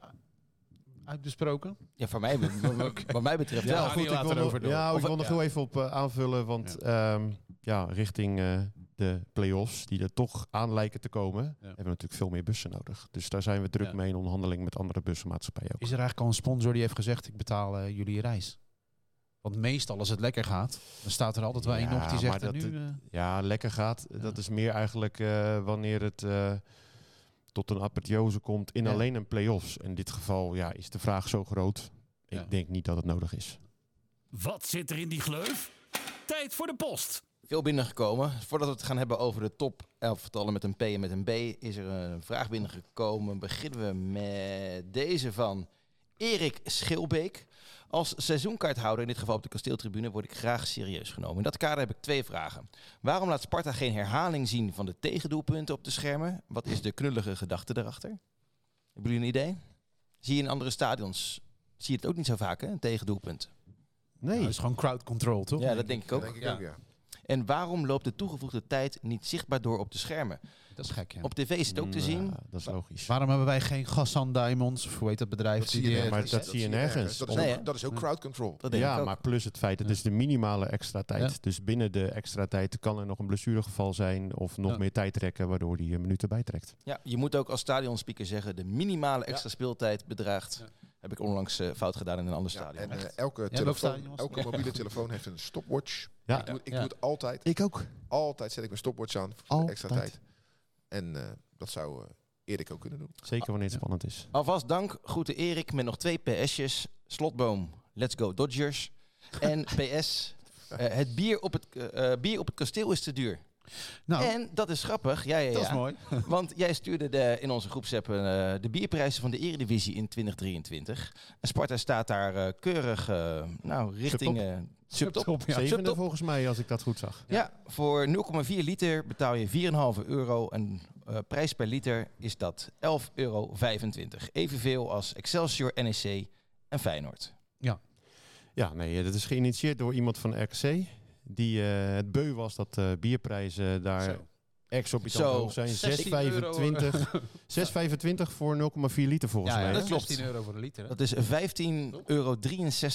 uitbesproken? Ja, voor mij, [LAUGHS] wat mij betreft Ja, wel. goed, ik wil nog, over door. ja, ik wil nog ja. heel even op eh, aanvullen, want ja. ja, richting eh, de play-offs die er toch aan lijken te komen, hebben we natuurlijk veel meer bussen nodig. Dus daar zijn we druk Ja. mee in onderhandeling met andere bussenmaatschappijen ook. Is er eigenlijk al een sponsor die heeft gezegd, ik betaal eh, jullie reis? Want meestal als het lekker gaat, dan staat er altijd wel Ja, één op die zegt, dat- nu... eh, Ja, lekker gaat. Ja. Dat is meer eigenlijk eh, wanneer het eh, tot een apotheose komt in Ja. alleen een play-offs. In dit geval ja, is de vraag zo groot. Ja. Ik denk niet dat het nodig is. Wat zit er in die gleuf? Tijd voor de post. Veel binnengekomen. Voordat we het gaan hebben over de top elftallen met een P en met een B, is er een vraag binnengekomen. Beginnen we met deze van Erik Schilbeek. Als seizoenkaarthouder, in dit geval op de kasteeltribune, word ik graag serieus genomen. In dat kader heb ik twee vragen. Waarom laat Sparta geen herhaling zien van de tegendoelpunten op de schermen? Wat is de knullige gedachte erachter? Hebben jullie een idee? Zie je in andere stadions, zie je het ook niet zo vaak, hè? Een tegendoelpunt. Nee. nou, is gewoon crowd control, toch? Ja, dat denk ik ook. denk ik Ja. ook, ja. En waarom loopt de toegevoegde tijd niet zichtbaar door op de schermen? Dat is gek, ja. Op tv is het ook te Mm, zien. ja, dat is logisch. Waarom hebben wij geen Gassan Diamonds, of hoe heet dat bedrijf? Dat zie die je maar dat zie je nergens. Dat is, Nee, ook, hè? dat is ook crowd control. Dat denk ik Ja, ook. maar plus het feit, het is de minimale extra tijd. Ja. Dus binnen de extra tijd kan er nog een blessuregeval zijn of nog Ja. meer tijd trekken, waardoor die een minuut erbij trekt. Ja, je moet ook als stadionspeaker zeggen, de minimale extra speeltijd bedraagt. Heb ik onlangs eh, fout gedaan in een ander Ja, stadion. en eh, elke, telefoon, elke mobiele telefoon heeft een stopwatch. Ja. ik doe, ik Ja. doe het altijd. Ik ook. Altijd zet ik mijn stopwatch aan voor Altijd. extra tijd. En eh, dat zou eh, Erik ook kunnen doen. Zeker wanneer het Ja. spannend is. Alvast dank, groeten Erik met nog twee PS'jes. Slotboom, let's go Dodgers. En PS, eh, het bier op het, bier op het kasteel is te duur. Nou, En dat is grappig, ja, ja, dat is ja. mooi. [LAUGHS] Want jij stuurde de, in onze groepsapp eh, de bierprijzen van de Eredivisie in 2023. En Sparta staat daar eh, keurig eh, nou, richting Subtop. eh, subtop. Subtop, ja. Subtop. volgens mij, als ik dat goed zag. Ja, voor 0,4 liter betaal je 4,5 euro. En eh, prijs per liter is dat 11,25 euro. Evenveel als Excelsior, NEC en Feyenoord. Ja, nee, eh, dat is geïnitieerd door iemand van RKC. Die eh, het beu was dat eh, bierprijzen daar Zo. exorbitant Zo, hoog zijn. 16 euro, [LAUGHS] 6,25 6,25 voor 0,4 liter volgens Ja, mij. ja, dat klopt. 16 euro voor de liter. hè? Dat is 15,63 euro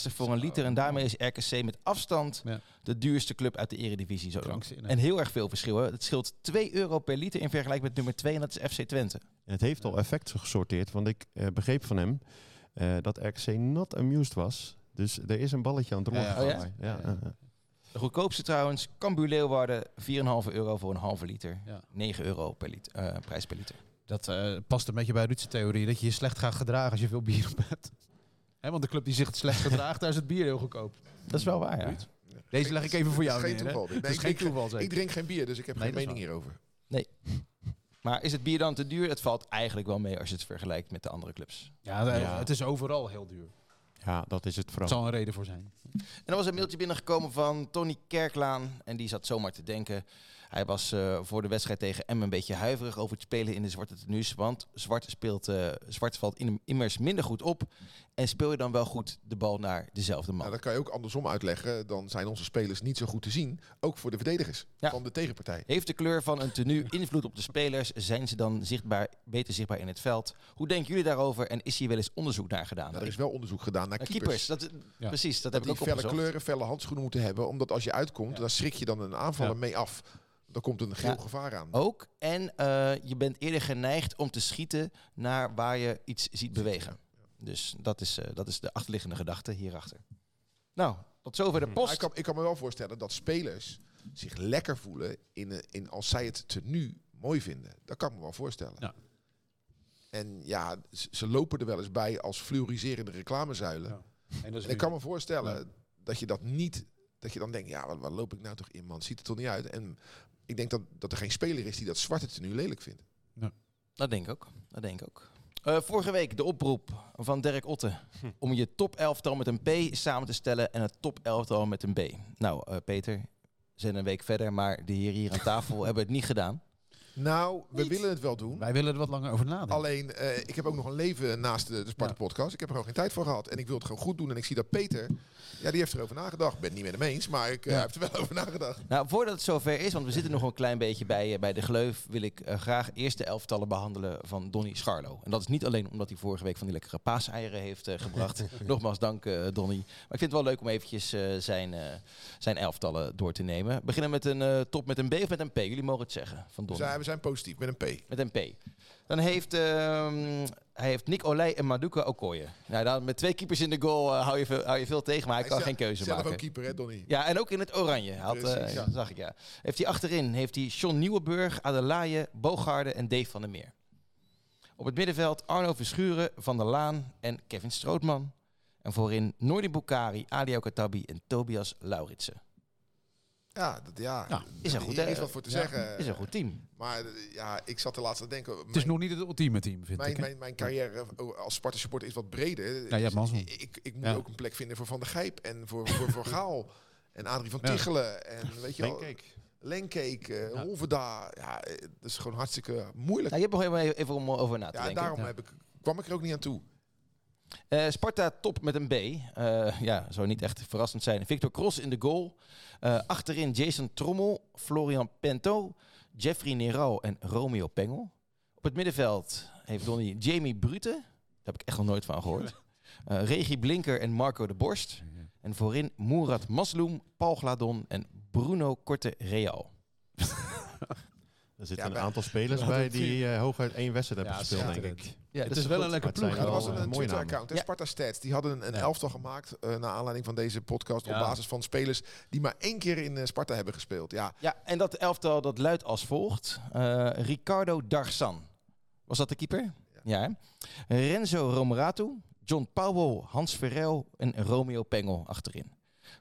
voor een liter. En daarmee is RKC met afstand Ja. de duurste club uit de Eredivisie. Zo. En heel erg veel verschil. Hè? Het scheelt 2 euro per liter in vergelijking met nummer 2 en dat is FC Twente. En het heeft al effect gesorteerd, want ik eh, begreep van hem eh, dat RKC not amused was. Dus er is een balletje aan het rollen. Ja, ja. De goedkoopste trouwens, Cambuur Leeuwarden, 4,5 euro voor een halve liter. Ja. 9 euro per liter, eh, prijs per liter. Dat eh, past een beetje bij Ruudse theorie, dat je je slecht gaat gedragen als je veel bier op hebt. Hè, want de club die zich het slecht gedraagt, daar is het bier heel goedkoop. Dat is wel waar, ja. Deze leg ik even voor jou Het is neer. Dat is Nee, geen ik, drink, toeval, ik drink geen bier, dus ik heb Nee, geen mening hierover. Maar is het bier dan te duur? Het valt eigenlijk wel mee als je het vergelijkt met de andere clubs. Ja, Ja. het is overal heel duur. Ja, dat is het Er vooral. zal een reden voor zijn. En er was een mailtje binnengekomen van Tony Kerklaan. En die zat zomaar te denken. Hij was eh, voor de wedstrijd tegen Emmen een beetje huiverig over het spelen in de zwarte tenues. Want zwart, speelt, eh, zwart valt in- immers minder goed op. En speel je dan wel goed de bal naar dezelfde man. Nou, dat kan je ook andersom uitleggen. Dan zijn onze spelers niet zo goed te zien. Ook voor de verdedigers Ja. van de tegenpartij. Heeft de kleur van een tenue invloed op de spelers? Zijn ze dan zichtbaar, beter zichtbaar in het veld? Hoe denken jullie daarover? En is hier wel eens onderzoek naar gedaan? Nou, er is wel onderzoek gedaan naar Naar keepers. keepers, dat, Ja. precies, dat Dat heb ik die ook felle opgezocht. kleuren, felle handschoenen moeten hebben. Omdat als je uitkomt, Ja. dan schrik je dan een aanvaller Ja. mee af. Dan komt een geel Ja. gevaar aan. Ook. En eh, je bent eerder geneigd om te schieten naar waar je iets ziet bewegen. Dus dat is, eh, dat is de achterliggende gedachte hierachter. Nou, tot zover de Maar post. ik, kan, ik kan me wel voorstellen dat spelers zich lekker voelen in, een- in als zij het tenue mooi vinden. Dat kan ik me wel voorstellen. Ja. En ja, ze, lopen er wel eens bij als fluoriserende reclamezuilen. Ja. En En ik kan me voorstellen dat je dat niet Dat je dan denkt, ja, wat, wat loop ik nou toch in, man? Ziet er toch niet uit? En ik denk dat, dat er geen speler is die dat zwarte tenue lelijk vindt. Dat denk ik ook. Dat denk ik ook. Eh, vorige week de oproep van Dirk Otte om je top elftal met een P samen te stellen en het top elftal met een B. Nou, eh, Peter, we zijn een week verder, maar de heren hier aan tafel [LAUGHS] hebben het niet gedaan. Nou, we willen het wel doen. Wij willen er wat langer over nadenken. Alleen, eh, ik heb ook nog een leven naast de, de Sparta-podcast. Ik heb er gewoon geen tijd voor gehad. En ik wil het gewoon goed doen. En ik zie dat Peter, ja, die heeft erover nagedacht. Ik ben het niet met hem eens, maar ik eh, Ja. heb er wel [LAUGHS] over nagedacht. Nou, voordat het zover is, want we zitten nog een klein beetje bij, eh, bij de gleuf, wil ik graag eerst de elftallen behandelen van Donny Scharlo. En dat is niet alleen omdat hij vorige week van die lekkere paaseieren heeft eh, gebracht. [LAUGHS] Nogmaals dank, eh, Donny. Maar ik vind het wel leuk om eventjes eh, zijn, eh, zijn elftallen door te nemen. We beginnen met een eh, top met een B of met een P? Jullie mogen het zeggen van We Donny. Zijn, positief, met een P. Met een P. Dan heeft, ehm, hij heeft Nick Olij en Maduka Okoye. Nou, dan met twee keepers in de goal eh, hou, je veel, hou je veel tegen, maar hij, kan geen keuze zelf maken. ook keeper, hè, Donny? Ja, en ook in het oranje. Had, Precies, eh, ja. Zag ik, ja. Heeft hij achterin heeft hij John Nieuwenburg, Adelaaien, Bogarde en Dave van der Meer. Op het middenveld Arno Verschuren, Van der Laan en Kevin Strootman. En voorin Noordi Bukari, Ali Katabi en Tobias Lauritsen. Ja, dat, ja. Ja, is een goed, is eh, wat voor te ja, zeggen. Is een goed team. Maar eh, ja, ik zat er laatst te denken. het is nog niet het ultieme team, vind Mijn, ik. hè? mijn, mijn carrière als Sparta supporter is wat breder. Ja, je hebt Dus ik, ik, ik moet Ja. ook een plek vinden voor Van der Gijp en voor, voor, voor [LAUGHS] Gaal. En Adrie van Ja. Tichelen. En weet je wel, Lenkeek. Lenkeek, eh Ja. Holverda. Ja, eh, dat is gewoon hartstikke moeilijk. Nou, je hebt nog even, even om over na te Ja, denken. daarom Ja. heb ik, kwam ik er ook niet aan toe. Eh, Sparta top met een B. Eh, ja, zou niet echt verrassend zijn. Victor Cross in de goal. Eh, achterin Jason Trommel, Florian Pento, Jeffrey Neral en Romeo Pengel. Op het middenveld heeft Donny Jamie Brute. Daar heb ik echt nog nooit van gehoord. [LAUGHS] Eh, Regie Blinker en Marco de Borst. En voorin Murat Masloum, Paul Gladon en Bruno Korte Real. [LAUGHS] Er zitten Ja, een aantal spelers bij die eh, hooguit één wedstrijd hebben Ja, gespeeld, denk ik. Ja, het is wel een lekker het ploeg. Ja, er was een, eh, een mooie Twitter-account. Sparta Stats. Die hadden een, elftal gemaakt uh, naar aanleiding van deze podcast. Ja. Op basis van spelers die maar één keer in eh, Sparta hebben gespeeld. Ja, Ja, en dat elftal dat luidt als volgt. Eh, Ricardo Darsan. Was dat de keeper? Ja. Renzo Romeratu, John Powell, Hans Verrel en Romeo Pengel achterin.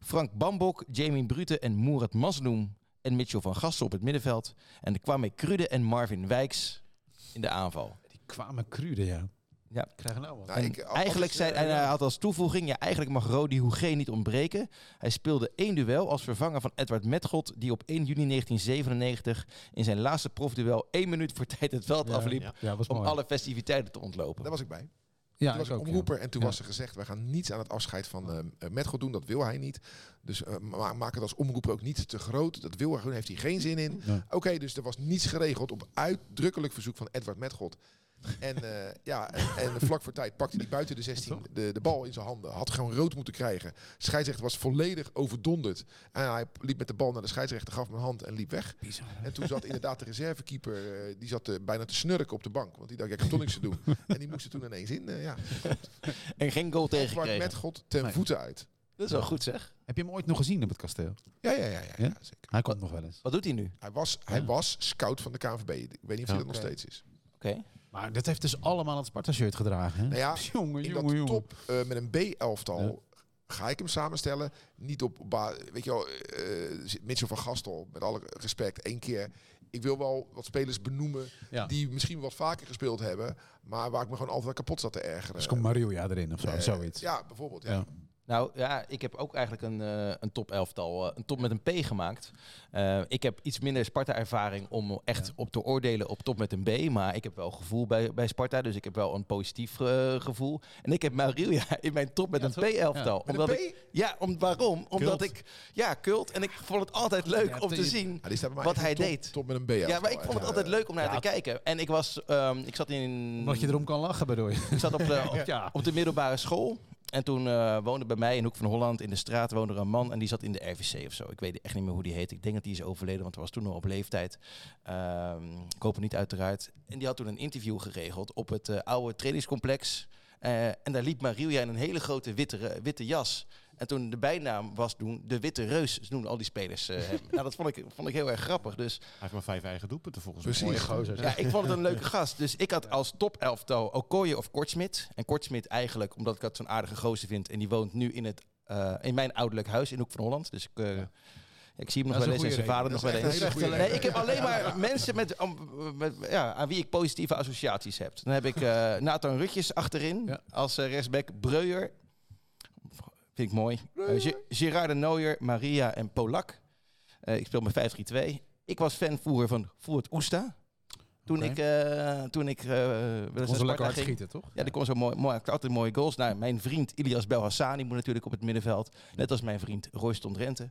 Frank Bambok, Jamie Brute en Murat Masloum en Mitchell van Gassel op het middenveld. En de Kwame Krude en Marvin Wijks in de aanval. Die kwamen crude, ja. Ja. Krijgen nou wat. nou, ik- eigenlijk als- zei, en hij had als toevoeging, ja, eigenlijk mag Rodi Hougé niet ontbreken. Hij speelde één duel als vervanger van Edward Metgod, die op 1 juni 1997 in zijn laatste profduel één minuut voor tijd het veld Ja, afliep ja. Ja, was om mooi. alle festiviteiten te ontlopen. Daar was ik bij. Ja, toen was ik omroeper en toen Ja. was er gezegd, wij gaan niets aan het afscheid van eh uh, Metgod doen. Dat wil hij niet. Dus eh, ma maak het als omroeper ook niet te groot. Dat wil hij gewoon, heeft hij geen zin in. Oké, dus er was niets geregeld op uitdrukkelijk verzoek van Edward Metgod. En, eh, ja, en, en vlak voor tijd pakte hij buiten de 16 de, de bal in zijn handen. Had gewoon rood moeten krijgen. Scheidsrechter was volledig overdonderd. En hij liep met de bal naar de scheidsrechter, gaf hem een hand en liep weg. Bizar? En toen zat inderdaad de reservekeeper, eh, die zat eh, bijna te snurken op de bank. Want die dacht, ik heb toch niks te doen. en die moest er toen ineens in. eh, ja. [LAUGHS] En geen goal Edward tegengekregen. Metgod ten Nee. voeten uit. Dat is wel goed zeg. Heb je hem ooit nog gezien op het kasteel? Ja, ja, ja, ja, ja, Ja? zeker. Hij komt nog wel eens. Wat doet hij nu? Hij was, hij Ja. was scout van de KNVB. Ik weet niet of Ja. hij dat nog steeds is. Oké. Maar dat heeft dus allemaal het Sparta-shirt gedragen. Hè? Nou ja, [LAUGHS] jongen, in jongen, dat jongen. top eh, met een B-elftal ga ik hem samenstellen. Niet op, weet je wel, eh Mitchell van Gastel, met alle respect, één keer. Ik wil wel wat spelers benoemen Ja. die misschien wat vaker gespeeld hebben, maar waar ik me gewoon altijd kapot zat te ergeren. Dus komt Maria erin of zo, zoiets. Ja, bijvoorbeeld. Ja. Nou ja, ik heb ook eigenlijk een, eh, een top elftal, eh, een top met een P gemaakt. Eh, ik heb iets minder Sparta-ervaring om echt op te oordelen op top met een B. Maar ik heb wel gevoel bij, bij Sparta, dus ik heb wel een positief gevoel. En ik heb Marilia [LAUGHS] in mijn top met Ja, een? P-elftal. Ja. Met Omdat een ik, ja, om, waarom? Omdat Kult. ik, ja, kult. En ik vond het altijd leuk Ja, om te zien. Wat hij top, deed. Top met een B-elftal. Ja, maar ik vond het Ja, altijd leuk om naar Ja. te kijken. En ik was, ehm, ik zat in... Omdat je erom kan lachen, bedoel je? Ik zat op de, op, [LAUGHS] Ja. op de middelbare school. En toen eh, woonde bij mij in Hoek van Holland in de straat woonde er een man en die zat in de RVC of zo. Ik weet echt niet meer hoe die heet. Ik denk dat die is overleden, want hij was toen nog op leeftijd. Ehm, ik hoop het niet uiteraard. En die had toen een interview geregeld op het eh, oude trainingscomplex. Eh, en daar liep Marilia in een hele grote witte, witte jas. En toen de bijnaam was toen de Witte Reus, ze noemden al die spelers eh, hem. [LAUGHS] nou, dat vond ik, vond ik heel erg grappig. Dus Hij heeft maar vijf eigen doelpunten volgens Precies. mij. Mooie gozer. ja, ik vond het een leuke [LAUGHS] gast. Dus ik had als top-elftal Okoye of Kortsmit. En Kortsmit eigenlijk, omdat ik dat zo'n aardige gozer vind... en die woont nu in het eh, in mijn ouderlijk huis in Hoek van Holland. Dus ik, eh, ik zie hem nog wel eens een en zijn vader nog wel eens. Nee, ik heb alleen maar [LAUGHS] mensen met, met, ja, aan wie ik positieve associaties heb. Dan heb ik eh, Nathan Rutjes achterin Ja. als eh, rechtsback. Breuer, vind ik mooi. Eh, Ge- Gerard de Nooier, Maria en Polak. Eh, ik speel met 5-3-2. Ik was fanvoer van Voert Oesta. Toen ik, eh, toen ik eh eens Kon zo lekker hard schieten, toch? Ja, die kon zo mooi, mooi altijd mooie goals. Nou, mijn vriend Ilias Belhassani moet natuurlijk op het middenveld. Net als mijn vriend Royston Drenthe.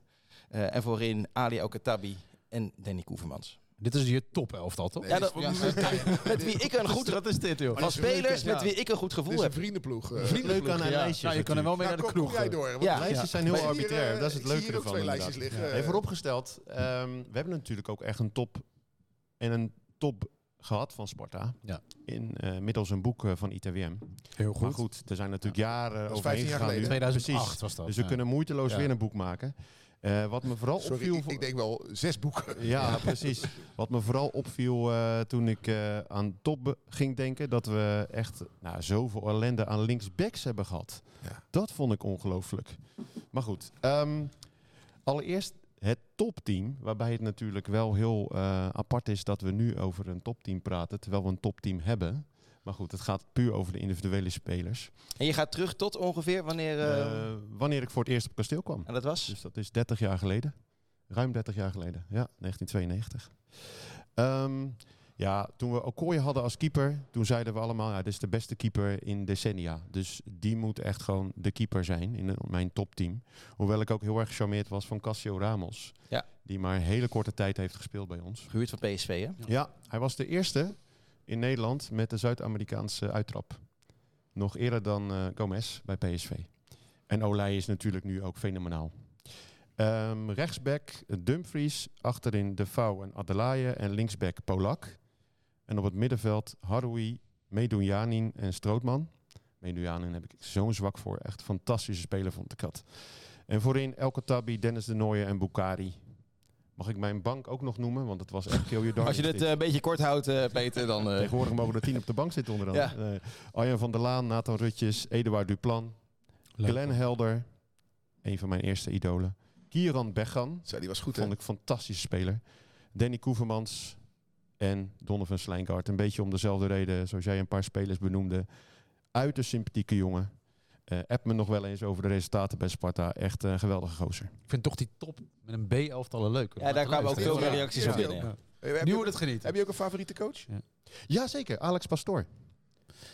Eh, en voorin Ali Okatabi en Danny Koevermans. Dit is je top elftal, toch? Nee, Ja, dat, is- met, [LAUGHS] met wie ik een goed [LAUGHS] Dat is dit, joh. van spelers met wie ik een goed Dit gevoel is een heb. vriendenploeg. eh. Leuk aan een lijstje. Nou, je kan er wel mee Ja, naar de kroeg. jij door. want Ja. ik zie Lijstjes zijn heel hier, arbitrair. eh, Dat is het leuke ervan. twee lijstjes liggen. Even vooropgesteld, ehm, we hebben natuurlijk ook echt een top en een top gehad van Sparta. Ja. In, eh, middels een boek eh, van ITWM. Heel Maar goed, er zijn natuurlijk jaren overheen 15 jaar gegaan nu. geleden. 2008 Precies. was dat. Dus we ja. kunnen moeiteloos Ja. weer een boek maken. Eh, wat me vooral Sorry, opviel... ik, ik denk wel zes boeken. Ja, precies. Wat me vooral opviel eh, toen ik eh, aan top ging denken, dat we echt nou, zoveel ellende aan linksbacks hebben gehad. Ja. Dat vond ik ongelooflijk. Maar goed, ehm, allereerst het topteam, waarbij het natuurlijk wel heel apart is dat we nu over een topteam praten, terwijl we een topteam hebben. Maar goed, het gaat puur over de individuele spelers. En je gaat terug tot ongeveer wanneer... eh, Eh, wanneer ik voor het eerst op kasteel kwam. en dat was? Dus dat is 30 jaar geleden. Ruim 30 jaar geleden. Ja, 1992. Ehm, ja, toen we Okoye hadden als keeper, toen zeiden we allemaal, ja, dit is de beste keeper in decennia. Dus die moet echt gewoon de keeper zijn in mijn topteam. Hoewel ik ook heel erg gecharmeerd was van Cassio Ramos. Ja. Die maar een hele korte tijd heeft gespeeld bij ons. Gehuurd van PSV, hè? Ja, hij was de eerste in Nederland met de Zuid-Amerikaanse uittrap. Nog eerder dan eh, Gomez bij PSV. En Olij is natuurlijk nu ook fenomenaal. Ehm, rechtsback Dumfries, achterin De Vouw en Adelaide en linksback Polak. En op het middenveld Haroui, Medunjanin en Strootman. Medunjanin heb ik zo'n zwak voor. Echt fantastische speler vond ik dat. En voorin Elke Tabby, Dennis de Nooijen en Bukari. Mag ik mijn bank ook nog noemen? Want het was echt heel je Als je het eh, een beetje kort houdt, eh, Peter, dan... eh, Tegenwoordig mogen [LAUGHS] er tien op de bank zitten onder Ja. andere. Eh, Arjan van der Laan, Nathan Rutjes, Eduard Duplan, Leuk. Glenn Helder. Een van mijn eerste idolen. Kieran Beggan, die was goed, hè? vond ik een fantastische speler. Danny Koevermans en Donovan Slijngaard. Een beetje om dezelfde reden, zoals jij een paar spelers benoemde. Uiterst sympathieke jongen. Eh app me nog wel eens over de resultaten bij Sparta. Echt een geweldige gozer. Ik vind toch die top met een B-elftal leuk. ja, daar kwamen ook veel meer reacties Ja. op binnen. Nu wordt het genieten. heb je ook een favoriete coach? Ja, zeker. Alex Pastoor.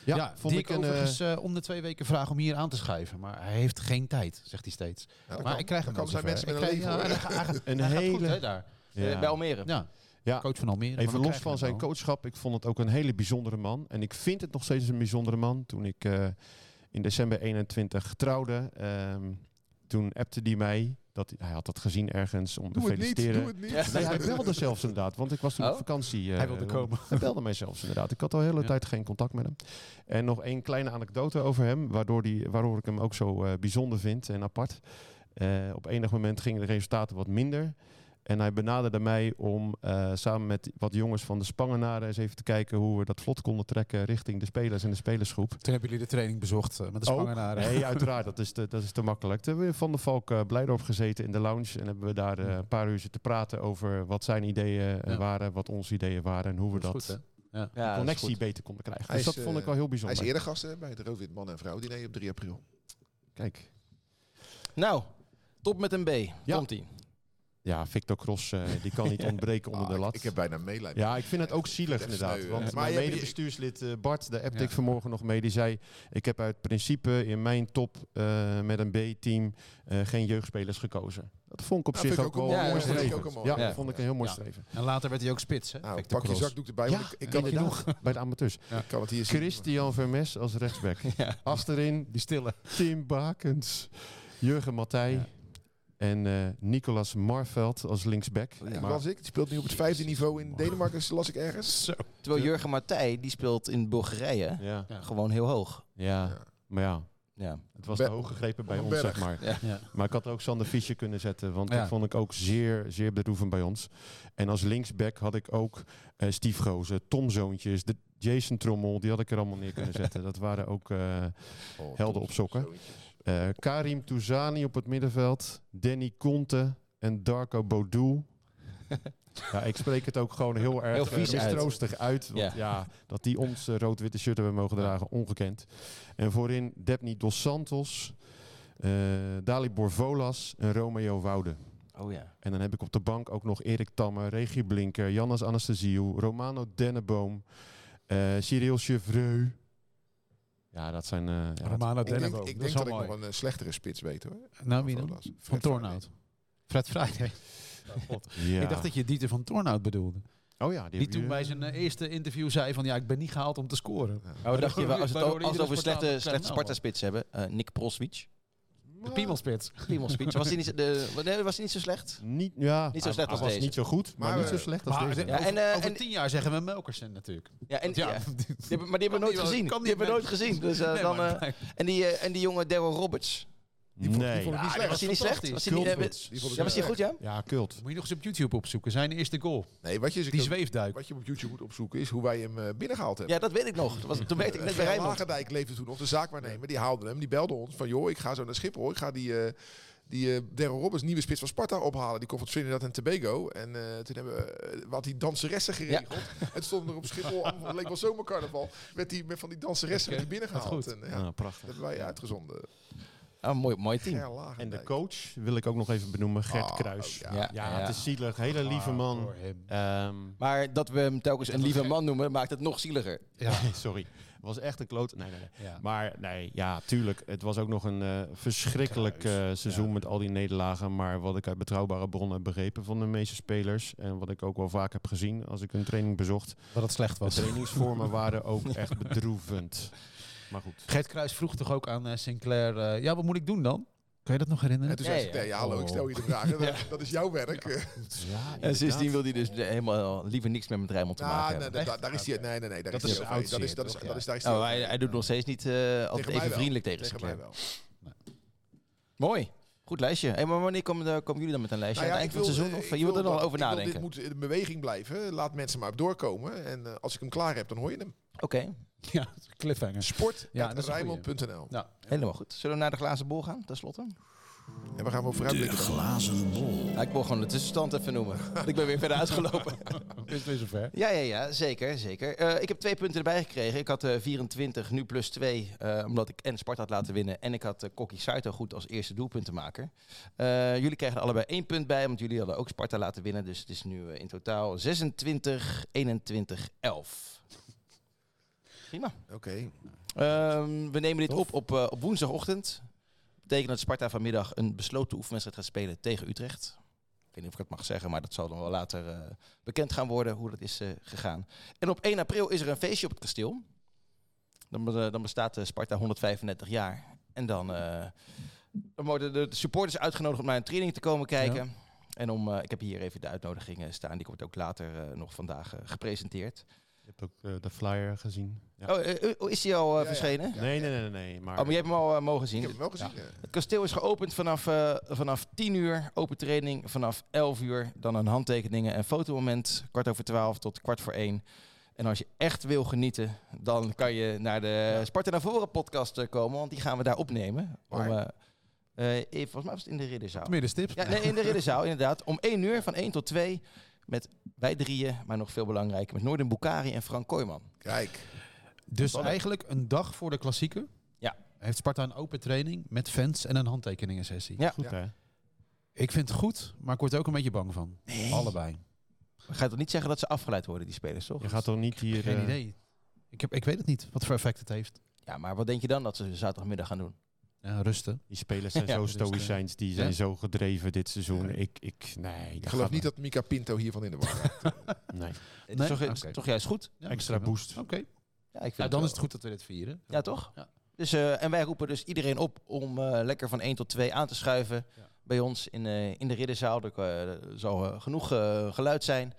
Ja, Ja, vond die ik ik een... eh, overigens eh, om de twee weken vraag om hier aan te schuiven. Maar hij heeft geen tijd, zegt hij steeds. Ja, maar kan. ik krijg hem wel zijn mensen met Ik een ja, hij een hij hele... goed, hè, daar. Ja. Bij Almere. Ja, Ja. coach van Almere. Even los van zijn coachschap, ik vond het ook een hele bijzondere man. En ik vind het nog steeds een bijzondere man. Toen ik eh, in december 21 trouwde, ehm, toen appte hij mij, dat hij, had dat gezien ergens om te het niet, feliciteren. doe het niet. Ja. Nee, hij belde zelfs inderdaad, want ik was toen Oh? op vakantie. eh, Hij wilde komen. Hij belde mij zelfs inderdaad. Ik had al de hele Ja. tijd geen contact met hem. En nog één kleine anekdote over hem, waardoor, die, waardoor ik hem ook zo eh, bijzonder vind en apart. Eh, op enig moment gingen de resultaten wat minder. En hij benaderde mij om eh, samen met wat jongens van de Spangenaren eens even te kijken hoe we dat vlot konden trekken richting de spelers en de spelersgroep. Toen hebben jullie de training bezocht eh, met de Ook? Spangenaren. Nee, [LAUGHS] uiteraard. Dat is te, dat is te makkelijk. Toen hebben we Van der Valk uh, Blijdorp gezeten in de lounge. En hebben we daar eh, een paar uur zitten praten over wat zijn ideeën eh, Ja. waren, wat onze ideeën waren en hoe we Dat goed? Ja. Connectie beter konden krijgen. Hij dus is, dat vond ik eh, wel heel Hij is bijzonder. eerder gast hè, bij het Rood-Wit Man en Vrouw diner op 3 april. Kijk. Nou, top met een B. Ja. Komt-ie. Ja, Victor Cross, eh, die kan niet [LAUGHS] ontbreken onder Ah, de ik- lat. Ik heb bijna meelijden. Ja, ik vind het ook zielig inderdaad. want mijn medebestuurslid eh, Bart, de appte Ja. ik vanmorgen nog mee, die zei... ik heb uit principe in mijn top eh, met een B-team eh, geen jeugdspelers gekozen. Dat vond ik op Ja, zich ik ook ook wel een een mooi- streven. ook een mooi- Ja, Ja. vond ik een heel mooi Ja. streven. En later werd hij ook spits, hè? Nou, pak je zakdoek erbij, Ja, want ik, ik kan, het, nog, bij de amateurs. ik kan het hier zien. Christian Vermes als rechtsback. [LAUGHS] Achterin Die stille. Tim Bakens, Jurgen Matthij Ja. En eh, Nicolas Marveld als linksback. Ja, Maar- was ik. Die speelt nu op het vijfde niveau in Denemarken, las ik ergens. Zo. Terwijl Jurgen Martij, die speelt in Bulgarije ja, Ja. gewoon heel hoog. ja, Ja. maar ja, Ja. het was Be- te hoog gegrepen bij ons, berg. zeg maar. Ja. Ja. Maar ik had ook Sander Fischer kunnen zetten, want Ja. dat vond ik ook zeer, zeer bedroevend bij ons. En als linksback had ik ook eh Steve Gozen, Tom Zoontjes, de Jason Trommel, die had ik er allemaal neer kunnen zetten. [LAUGHS] Dat waren ook... eh, Oh, Helden op sokken. Eh, Karim Touzani op het middenveld. Danny Conte en Darko Bodou. [LAUGHS] ja, ik spreek het ook gewoon heel erg Heel eh, vies uit. mistroostig uit. Want ja. dat die ons rood-witte shirt hebben mogen dragen, ongekend. En voorin Debny Dos Santos, eh Dalibor Volas en Romeo Woude. Oh ja. En dan heb ik op de bank ook nog Erik Tamme, Regie Blinker, Jannes Anastasiou, Romano Denneboom, eh Cyril Chevreux. Ja, dat zijn... eh, ja, dat- Romano Ik denk, ik denk dat ik mooi. nog een eh, slechtere spits weet hoor. Nou, wie dan? Van Tornhout. Fred Friday. [LAUGHS] ja. Ik dacht dat je Dieter van Tornhout bedoelde. Oh ja, die, Die toen bij zijn eh, eerste interview zei van ja, ik ben niet gehaald om te scoren. Oh, dacht je, wel, als, het, als we over slechte, slechte Sparta-spits hebben. Nick Proswitch. De piemelspits. Piemelspits. Was hij niet, zo- de, nee, was hij niet zo slecht? Niet, ja, Niet zo slecht hij als was deze. niet zo goed, maar, Maar, niet zo eh, slecht als Maar deze. de- Ja, over, en, eh, over en- tien jaar zeggen we Melkersen natuurlijk. Ja, en, Ja, ja. [LAUGHS] Die hebben- maar die hebben we nooit gezien. Die hebben we nooit gezien. Dus, eh, Nee, dan, eh, en, die, eh, en die jonge Daryl Roberts. Die vond, Nee. die vond ik niet Ja, slecht. Was hij niet slecht? Was hij niet, eh, ja, was hij goed, ja? Ja, kult. Moet je nog eens op YouTube opzoeken. Zijn eerste goal. Nee, wat je, Die zweefduik. wat je op YouTube moet opzoeken is hoe wij hem eh, binnengehaald hebben. Ja, dat weet ik nog. Dat was, toen werkte ik net bij Gerard Rijnmond. Lagendijk leefde toen nog, de zaakwaarnemer. Die haalde hem, die belde ons van... joh, ik ga zo naar Schiphol. Ik ga die, eh die eh Daryl Roberts, nieuwe spits van Sparta, ophalen. Die komt van Trinidad en Tobago. En eh, toen hebben we eh, wat die danseressen geregeld. En stonden er op Schiphol, [LAUGHS] het leek wel zomercarnaval... met, die, met van die danseressen werd die binnengehaald. goed. En, ja, Ja, dat prachtig. hebben wij uitgezonden. Oh, mooi, mooi team. En de coach wil ik ook nog even benoemen, Gert Ah, Kruis. ja. Ja, Ja, ja. het is zielig. Hele lieve man. Ehm, Maar dat we hem telkens een lieve man noemen, maakt het nog zieliger. Ja. [LAUGHS] sorry. Het was echt een kloot. Nee, nee, nee. Ja. Maar nee, ja, tuurlijk. Het was ook nog een eh, verschrikkelijk eh, seizoen ja. met al die nederlagen. Maar wat ik uit betrouwbare bronnen heb begrepen van de meeste spelers. En wat ik ook wel vaak heb gezien als ik een training bezocht. Wat het slecht De was. trainingsvormen waren ook echt bedroevend. Maar goed. Gert Kruis vroeg toch ook aan eh, Sinclair, eh, ja, wat moet ik doen dan? Kan je dat nog herinneren? En toen Ja, zei ze, ja. nee, ja, hallo, ik stel je de vraag. Dat, dat is jouw werk. Ja, En sindsdien wil hij dus helemaal liever niks meer met Rijnmond te maken Nou, nee, hebben. daar is hij. Nee, nee, nee. Daar Dat is hij. Dat is, dat is, dat is, daar is Oh, hij hij, doet nog steeds niet eh, altijd even vriendelijk tegen, Sinclair. wel. Mooi. Goed lijstje. Hey, maar wanneer komen, komen jullie dan met een lijstje? Nou aan het eind van het wil, seizoen? Of je ik wilt er wil nog over ik wil, nadenken? Dit moet in beweging blijven. Laat mensen maar doorkomen. En eh, als ik hem klaar heb, dan hoor je hem. Oké, [LAUGHS] Ja, cliffhanger. Sport Ja, dat is een Rijnmond.nl. Ja. helemaal goed. Zullen we naar de glazen bol gaan, tenslotte? En we gaan wel De vooruitblikken. dan. glazen bol. Ja, ik wil gewoon de tussenstand even noemen. [LAUGHS] ik ben weer verder uitgelopen. [LAUGHS] Is het weer zover? Ja, ja, ja, zeker. zeker. Eh, ik heb twee punten erbij gekregen. Ik had eh 24, nu plus 2, eh, omdat ik en Sparta had laten winnen. En ik had uh, Kokkie Saito goed als eerste doelpuntenmaker. Eh, jullie kregen er allebei één punt bij, want jullie hadden ook Sparta laten winnen. Dus het is nu in totaal 26, 21, 11. Prima. Oké. Ehm, we nemen dit Tof. op op, eh, op woensdagochtend. betekent dat Sparta vanmiddag een besloten oefenwedstrijd gaat spelen tegen Utrecht. Ik weet niet of ik het mag zeggen, maar dat zal dan wel later eh, bekend gaan worden hoe dat is eh, gegaan. En op 1 april is er een feestje op het kasteel. Dan, dan bestaat Sparta 135 jaar. En dan, dan worden de supporters uitgenodigd om naar een training te komen kijken. En om, ik heb hier even de uitnodigingen staan. Die wordt ook later nog vandaag gepresenteerd. Je hebt ook de flyer gezien. Ja. Oh, eh, eh, is die al eh, Ja, ja. verschenen? Ja. nee, nee, nee, nee. Maar, Oh, maar je hebt hem al mogen Ik zien. heb hem wel gezien. ja. Het kasteel is geopend vanaf, eh, vanaf 10 uur. Open training vanaf 11 uur. Dan een handtekeningen en fotomoment. Kwart over 12 tot kwart voor 1. En als je echt wil genieten, dan kan je naar de Sparta naar voren podcast komen. Want die gaan we daar opnemen. Om, eh, eh, even- volgens mij was het in de Ridderzaal. Middenstips. Ja, nee, in de Ridderzaal inderdaad. Om 1 uur, van 1 tot 2. Met wij drieën, maar nog veel belangrijker. Met Noorden Bukari en Frank Kooijman. Kijk. Dus eigenlijk een dag voor de klassieker Ja. heeft Sparta een open training met fans en een handtekeningensessie. Ja. Goed, hè? Ik vind het goed, maar ik word er ook een beetje bang van. Allebei. Ga je toch niet zeggen dat ze afgeleid worden, die spelers, toch? Je gaat toch niet hier... Geen eh, idee. Ik, heb, ik weet het niet wat voor effect het heeft. Ja, maar wat denk je dan dat ze zaterdagmiddag gaan doen? Ja, rusten. Die spelers zijn Ja, zo stoïcijns, die zijn ja. zo gedreven dit seizoen. Ja. Ik, ik, nee. Ik geloof niet dat Mika Pinto hiervan in de war raakt. Nee. Nee? toch, juist goed? Ja, Extra boost. Oké. Ja, ik vind Ja, dan is het goed dat we dit vieren. Ja, toch? Ja. Dus, eh, en wij roepen dus iedereen op om eh, lekker van 1 tot 2 aan te schuiven Ja. bij ons in, eh, in de ridderzaal. Er eh, zal genoeg eh, geluid zijn.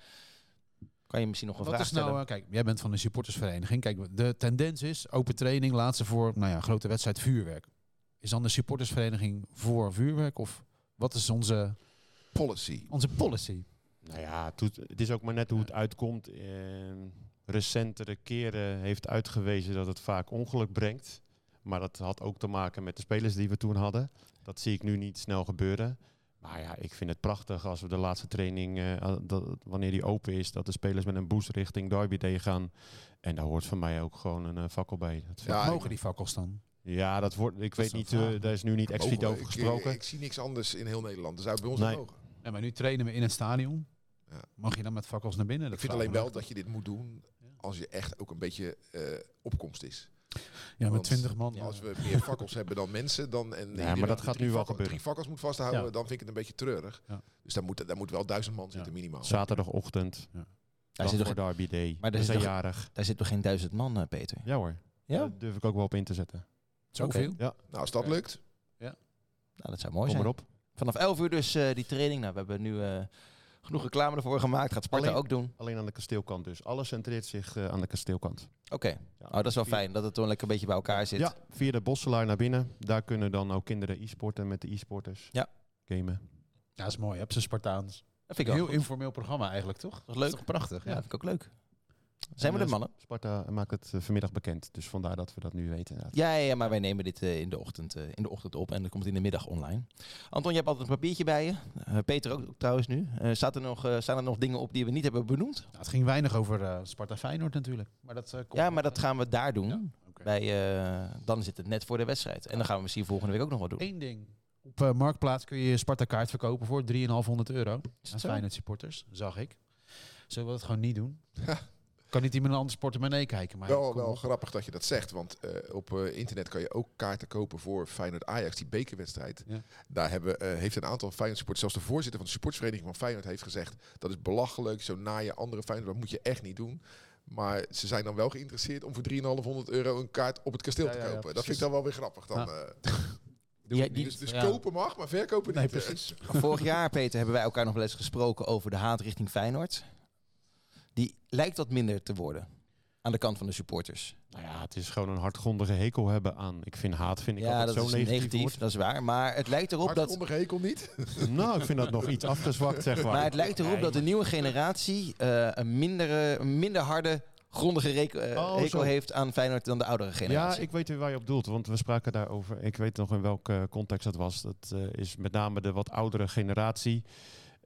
Kan je misschien nog een Wat vraag is nou, stellen? kijk, jij bent van de supportersvereniging. Kijk, de tendens is open training, laatste voor, nou ja, grote wedstrijd vuurwerk. Is dan de supportersvereniging voor vuurwerk of wat is onze, Policy. onze policy? Nou ja, het, is ook maar net hoe het uitkomt. Eh, recentere keren heeft uitgewezen dat het vaak ongeluk brengt. Maar dat had ook te maken met de spelers die we toen hadden. Dat zie ik nu niet snel gebeuren. Maar ja, ik vind het prachtig als we de laatste training, eh, dat, wanneer die open is, dat de spelers met een boost richting Derby Day gaan. En daar hoort van mij ook gewoon een eh, fakkel bij. Dat vind- Ja, Mogen die fakkels dan? ja, dat wordt, ik weet niet, eh, daar is nu niet expliciet over ik- gesproken. Ik, ik zie niks anders in heel Nederland. Dat zou bij ons Nee. mogen. Ja, maar nu trainen we in het stadion. Ja. Mag je dan met fakkels naar binnen? Ik Dat vind vraag alleen wel dat je dit moet doen als je echt ook een beetje eh, opkomst is. Ja, met want 20 man. ja. Als we meer [LAUGHS] fakkels hebben dan mensen, dan en maar iedereen dat gaat nu wel gebeuren. Drie fakkels moet vasthouden, Ja. dan vind ik het een beetje treurig. Ja. Dus daar moet, daar moet wel duizend man zitten minimaal. Zaterdagochtend, Daar dag zit, toch, Derby Day. Maar er zit zijn toch- jarig. daar zit toch geen duizend man, eh, Peter? Ja hoor, Ja? daar durf ik ook wel op in te zetten. Zoveel? Nou, als dat lukt, Nou, dat zou mooi Kom zijn. erop. Vanaf 11 uur dus eh, die training. Nou, we hebben nu eh, genoeg reclame ervoor gemaakt. Gaat Sparta Alleen- ook doen. Alleen aan de kasteelkant dus. Alles centreert zich eh, aan de kasteelkant. Oké. Ja. Oh, dat is wel Via- fijn dat het dan lekker een beetje bij elkaar zit. Ja, via de Bosselaar naar binnen. Daar kunnen dan ook kinderen e-sporten met de e-sporters. Ja. Gamen. Ja, dat is mooi. Heb ze Spartaans. Dat vind ik Heel ook informeel programma eigenlijk, toch? Dat is leuk. toch prachtig? Ja, Ja. dat vind ik ook leuk. Zijn we de eh, mannen? Sparta maakt het eh, vanmiddag bekend. Dus vandaar dat we dat nu weten. inderdaad. Ja, ja, ja, maar wij nemen dit eh, in, de ochtend, eh, in de ochtend op en dan komt het in de middag online. Anton, je hebt altijd een papiertje bij je. Eh, Peter ook trouwens nu. Eh, staat er nog, eh, staan er nog dingen op die we niet hebben benoemd? Nou, het ging weinig over eh, Sparta Feyenoord natuurlijk. Maar dat, eh, komt Ja, maar dat gaan we daar doen. Ja. Bij, eh, dan zit het net voor de wedstrijd. En dan gaan we misschien volgende week ook nog wat doen. Eén ding. Op eh, Marktplaats kun je je Sparta kaart verkopen voor 3,500 euro. Aan? Feyenoord supporters, zag ik. Zullen we dat gewoon niet doen? [LAUGHS] Kan niet iemand anders portemonnee kijken. Maar wel, wel op. grappig dat je dat zegt. Want eh, op eh, internet kan je ook kaarten kopen voor Feyenoord-Ajax, die bekerwedstrijd. Ja. Daar hebben, eh, heeft een aantal Feyenoord supporters, zelfs de voorzitter van de supportsvereniging van Feyenoord heeft gezegd... dat is belachelijk, zo na je andere Feyenoord, dat moet je echt niet doen. Maar ze zijn dan wel geïnteresseerd om voor 3,500 euro een kaart op het kasteel Ja, te ja, ja, kopen. dat vind ik dan wel weer grappig. Dan, Ja. eh. [LAUGHS] Ja, die- dus dus ja. kopen mag, maar verkopen Nee, niet. eh. precies. Vorig jaar, Peter, hebben wij elkaar nog wel eens gesproken over de haat richting Feyenoord. Die lijkt wat minder te worden aan de kant van de supporters. Nou ja, het is gewoon een hardgrondige hekel hebben aan. Ik vind haat vind ik ja, altijd dat zo is negatief. negatief, dat is waar. Maar het lijkt erop dat, Hardgrondige hekel niet. [LAUGHS] nou, ik vind dat nog iets afgezwakt, zeg maar. maar het lijkt erop Nee, dat de nieuwe generatie eh, een, mindere, een minder harde, grondige rekel, eh, Oh, heeft aan Feyenoord dan de oudere Ja, generatie. ik weet weer waar je op doelt, want we spraken daarover. Ik weet nog in welke context dat was. Dat eh, is met name de wat oudere generatie.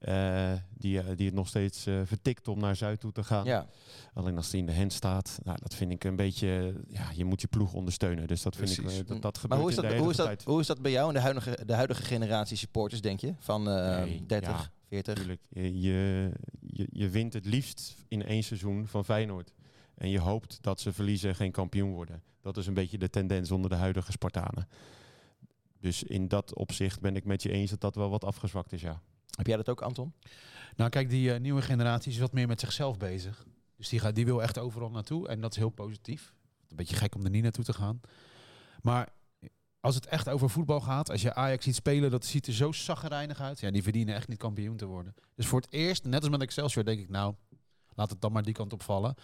Eh, die, eh, die het nog steeds eh, vertikt om naar Zuid toe te gaan. ja. Alleen als die in de hand staat, nou, dat vind ik een beetje. Ja, je moet je ploeg ondersteunen. Dus dat vind ik dat, dat gebeurt Maar hoe is dat, hoe, is dat, tijd. hoe is dat bij jou en de huidige, de huidige generatie supporters, denk je? Van Nee, 30, ja. 40? Tuurlijk, je, je, je, je wint het liefst in één seizoen van Feyenoord. En je hoopt dat ze verliezen en geen kampioen worden. Dat is een beetje de tendens onder de huidige Spartanen. Dus in dat opzicht ben ik met je eens dat dat wel wat afgezwakt is, ja. Heb jij dat ook, Anton? Nou, kijk, die eh, nieuwe generatie is wat meer met zichzelf bezig. Dus die, gaat, die wil echt overal naartoe. En dat is heel positief. Een beetje gek om er niet naartoe te gaan. Maar als het echt over voetbal gaat, als je Ajax ziet spelen, dat ziet er zo zaggerijnig uit. Ja, die verdienen echt niet kampioen te worden. Dus voor het eerst, net als met Excelsior, denk ik, nou, laat het dan maar die kant op vallen.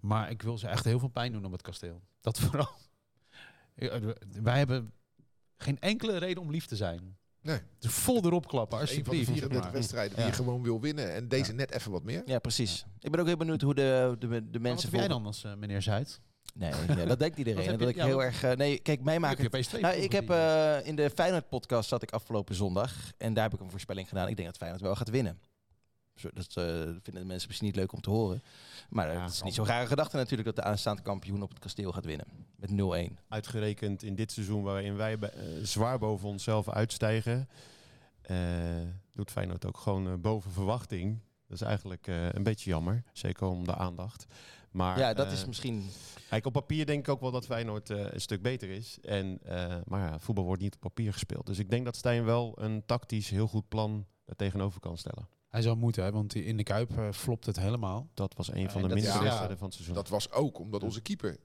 Maar ik wil ze echt heel veel pijn doen op het kasteel. Dat [LAUGHS] vooral. Wij hebben geen enkele reden om lief te zijn. Nee. Dus vol erop klappen, Een van de alsjeblieft. 34 Maar- wedstrijden die Ja. je gewoon wil winnen. En deze net even wat meer. Ja, precies. Ik ben ook heel benieuwd hoe de, de, de wat mensen... heb jij voor- dan als eh, meneer Zuid? Nee, ja, dat denkt iedereen. Wat dat je- ik ja, heel wat- erg... eh, nee, kijk, mij maken... Heb je Nou, ik heb eh, in de Feyenoord-podcast zat ik afgelopen zondag. En daar heb ik een voorspelling gedaan. Ik denk dat Feyenoord wel gaat winnen. Dat eh, vinden de mensen misschien niet leuk om te horen. Maar Ja, het is niet zo'n rare gedachte natuurlijk dat de aanstaande kampioen op het kasteel gaat winnen. Met 0-1. Uitgerekend in dit seizoen waarin wij eh, zwaar boven onszelf uitstijgen, eh, doet Feyenoord ook gewoon boven verwachting. Dat is eigenlijk een beetje jammer, zeker om de aandacht. Maar, ja, dat is misschien... Kijk, op papier denk ik ook wel dat Feyenoord een stuk beter is. En, maar ja, voetbal wordt niet op papier gespeeld. Dus ik denk dat Stijn wel een tactisch heel goed plan er tegenover kan stellen. Hij zou moeten, hè, want die- in de Kuip eh, flopt het helemaal. Dat was een van de minste ja, wedstrijden van het seizoen. Dat was ook omdat onze keeper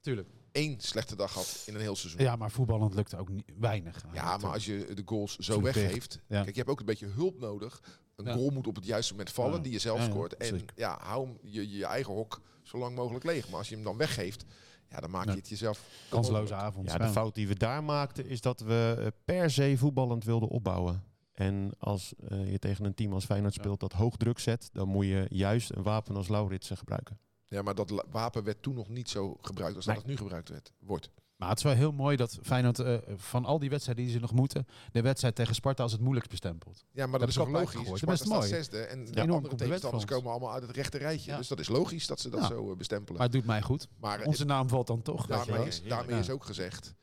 Tuurlijk. één slechte dag had in een heel seizoen. Ja, maar voetballend lukt ook niet, weinig. Ja, maar als je de goals zo weggeeft. Ja. Kijk, je hebt ook een beetje hulp nodig. Een Ja. goal moet op het juiste moment vallen, Ja. die je zelf scoort. En zeker. ja, hou hem je, je eigen hok zo lang mogelijk leeg. Maar als je hem dan weggeeft, ja, dan maak je het jezelf. Kansloze avond. Ja, de fout die we daar maakten is dat we eh, per se voetballend wilden opbouwen. En als eh, je tegen een team als Feyenoord speelt dat hoog druk zet, dan moet je juist een wapen als Lauritsen gebruiken. Ja, maar dat wapen werd toen nog niet zo gebruikt als Nee. dat het nu gebruikt werd, wordt. Maar het is wel heel mooi dat Feyenoord eh, van al die wedstrijden die ze nog moeten, de wedstrijd tegen Sparta als het moeilijkst bestempelt. Ja, maar dat, is ook logisch. Sparta Dat is staat mooi. zesde en de enorm andere tegenstanders komen allemaal uit het rechte rijtje. Ja. Dus dat is logisch dat ze dat Ja. zo eh, bestempelen. Maar het doet mij goed. Maar Onze naam valt dan toch. weet je daarmee, is, daarmee Ja. is ook gezegd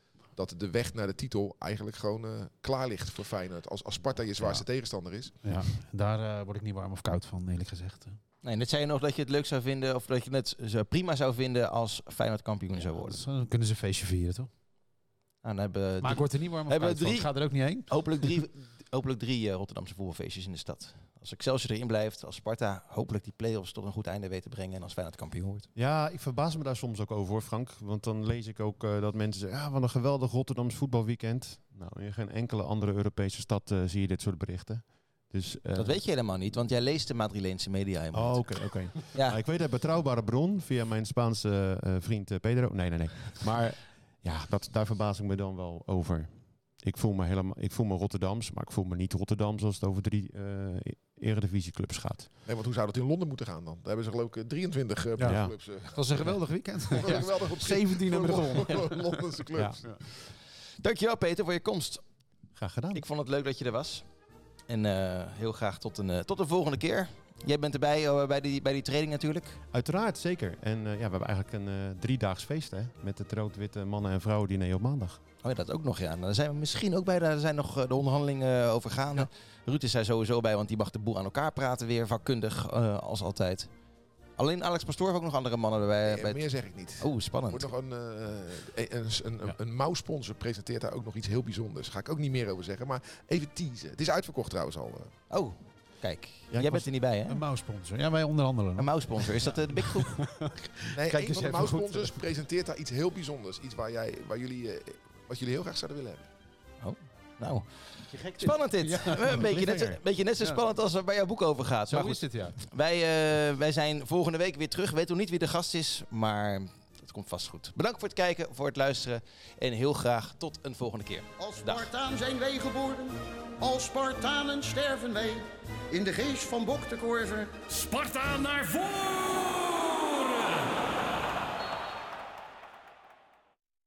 dat de weg naar de titel eigenlijk gewoon eh, klaar ligt voor Feyenoord. Als, als Sparta je zwaarste tegenstander is. Ja, daar eh, word ik niet warm of koud van, eerlijk gezegd. Nee, net zei je nog dat je het leuk zou vinden, of dat je het zo prima zou vinden als Feyenoord kampioen zou worden. Dan kunnen ze een feestje vieren, toch? Nou, dan hebben Maar drie- ik word er niet warm of Hebben koud van. drie- Ik ga er ook niet heen. hopelijk drie, [LAUGHS] hopelijk drie eh, Rotterdamse voetbalfeestjes in de stad. Als Excelsior erin blijft, als Sparta hopelijk die play-offs tot een goed einde weet te brengen en als Feyenoord kampioen wordt. Ja, ik verbaas me daar soms ook over, hoor, Frank. Want dan lees ik ook eh, dat mensen zeggen... Ja, wat een geweldig Rotterdams voetbalweekend. Nou, in geen enkele andere Europese stad eh, zie je dit soort berichten. Dus, Dat weet je helemaal niet, want jij leest de Madrileense media helemaal Oh, oké, oké. [LAUGHS] Ja, Nou, ik weet uit betrouwbare bron via mijn Spaanse vriend Pedro. Nee, nee, nee. Maar ja, dat, daar verbaas ik me dan wel over. Ik voel me helemaal, ik voel me Rotterdams, maar ik voel me niet Rotterdams als het over drie eh eredivisieclubs gaat. Nee, want hoe zou dat in Londen moeten gaan dan? Daar hebben ze geloof ik eh, 23 eh Ja. clubs. eh. Het was een geweldig weekend. Dat [LAUGHS] geweldig op 17 hebben we voor gewonnen. Londense clubs. dankjewel Peter voor je komst. Graag gedaan. Ik vond het leuk dat je er was. En eh, heel graag tot een, eh, tot de volgende keer. Jij bent erbij eh, bij, die, bij die training natuurlijk. Uiteraard, zeker. En eh, ja, we hebben eigenlijk een eh, driedaags feest hè, met het rood-witte mannen- en vrouwen diner op maandag. Oh ja, dat ook nog, ja. Daar zijn we misschien ook bij. Daar zijn nog eh, de onderhandelingen eh, over gaande. Ruud is daar sowieso bij, want die mag de boel aan elkaar praten weer. Vakkundig, eh, als altijd. Alleen Alex Pastoor heeft ook nog andere mannen erbij. Nee, bij het- meer zeg ik niet. Oh, Er spannend. wordt nog een, eh, een, een, een, Ja. een mouwsponsor presenteert daar ook nog iets heel bijzonders. Ga ik ook niet meer over zeggen, maar even teasen. Het is uitverkocht trouwens al. eh. Oh, kijk. Jij bent er niet bij, hè? Een mouwsponsor. Ja, wij onderhandelen. Een mouwsponsor. Is dat de Big Groep? [LAUGHS] Nee, Kijk een eens van de even mouwsponsors presenteert daar iets heel bijzonders. Iets waar, jij, waar jullie, eh, wat jullie heel graag zouden willen hebben. Nou, spannend dit. Ja, [LAUGHS] een beetje net, beetje net zo spannend als er bij jouw boek over gaat. Zo Maar goed, is het, ja. Wij, eh, wij zijn volgende week weer terug. Weet nog niet wie de gast is, maar het komt vast goed. Bedankt voor het kijken, voor het luisteren. En heel graag tot een volgende keer. Als. Spartaan zijn wij geboren, als Spartanen sterven wij. In de geest van Bok de Korver Sparta naar voren!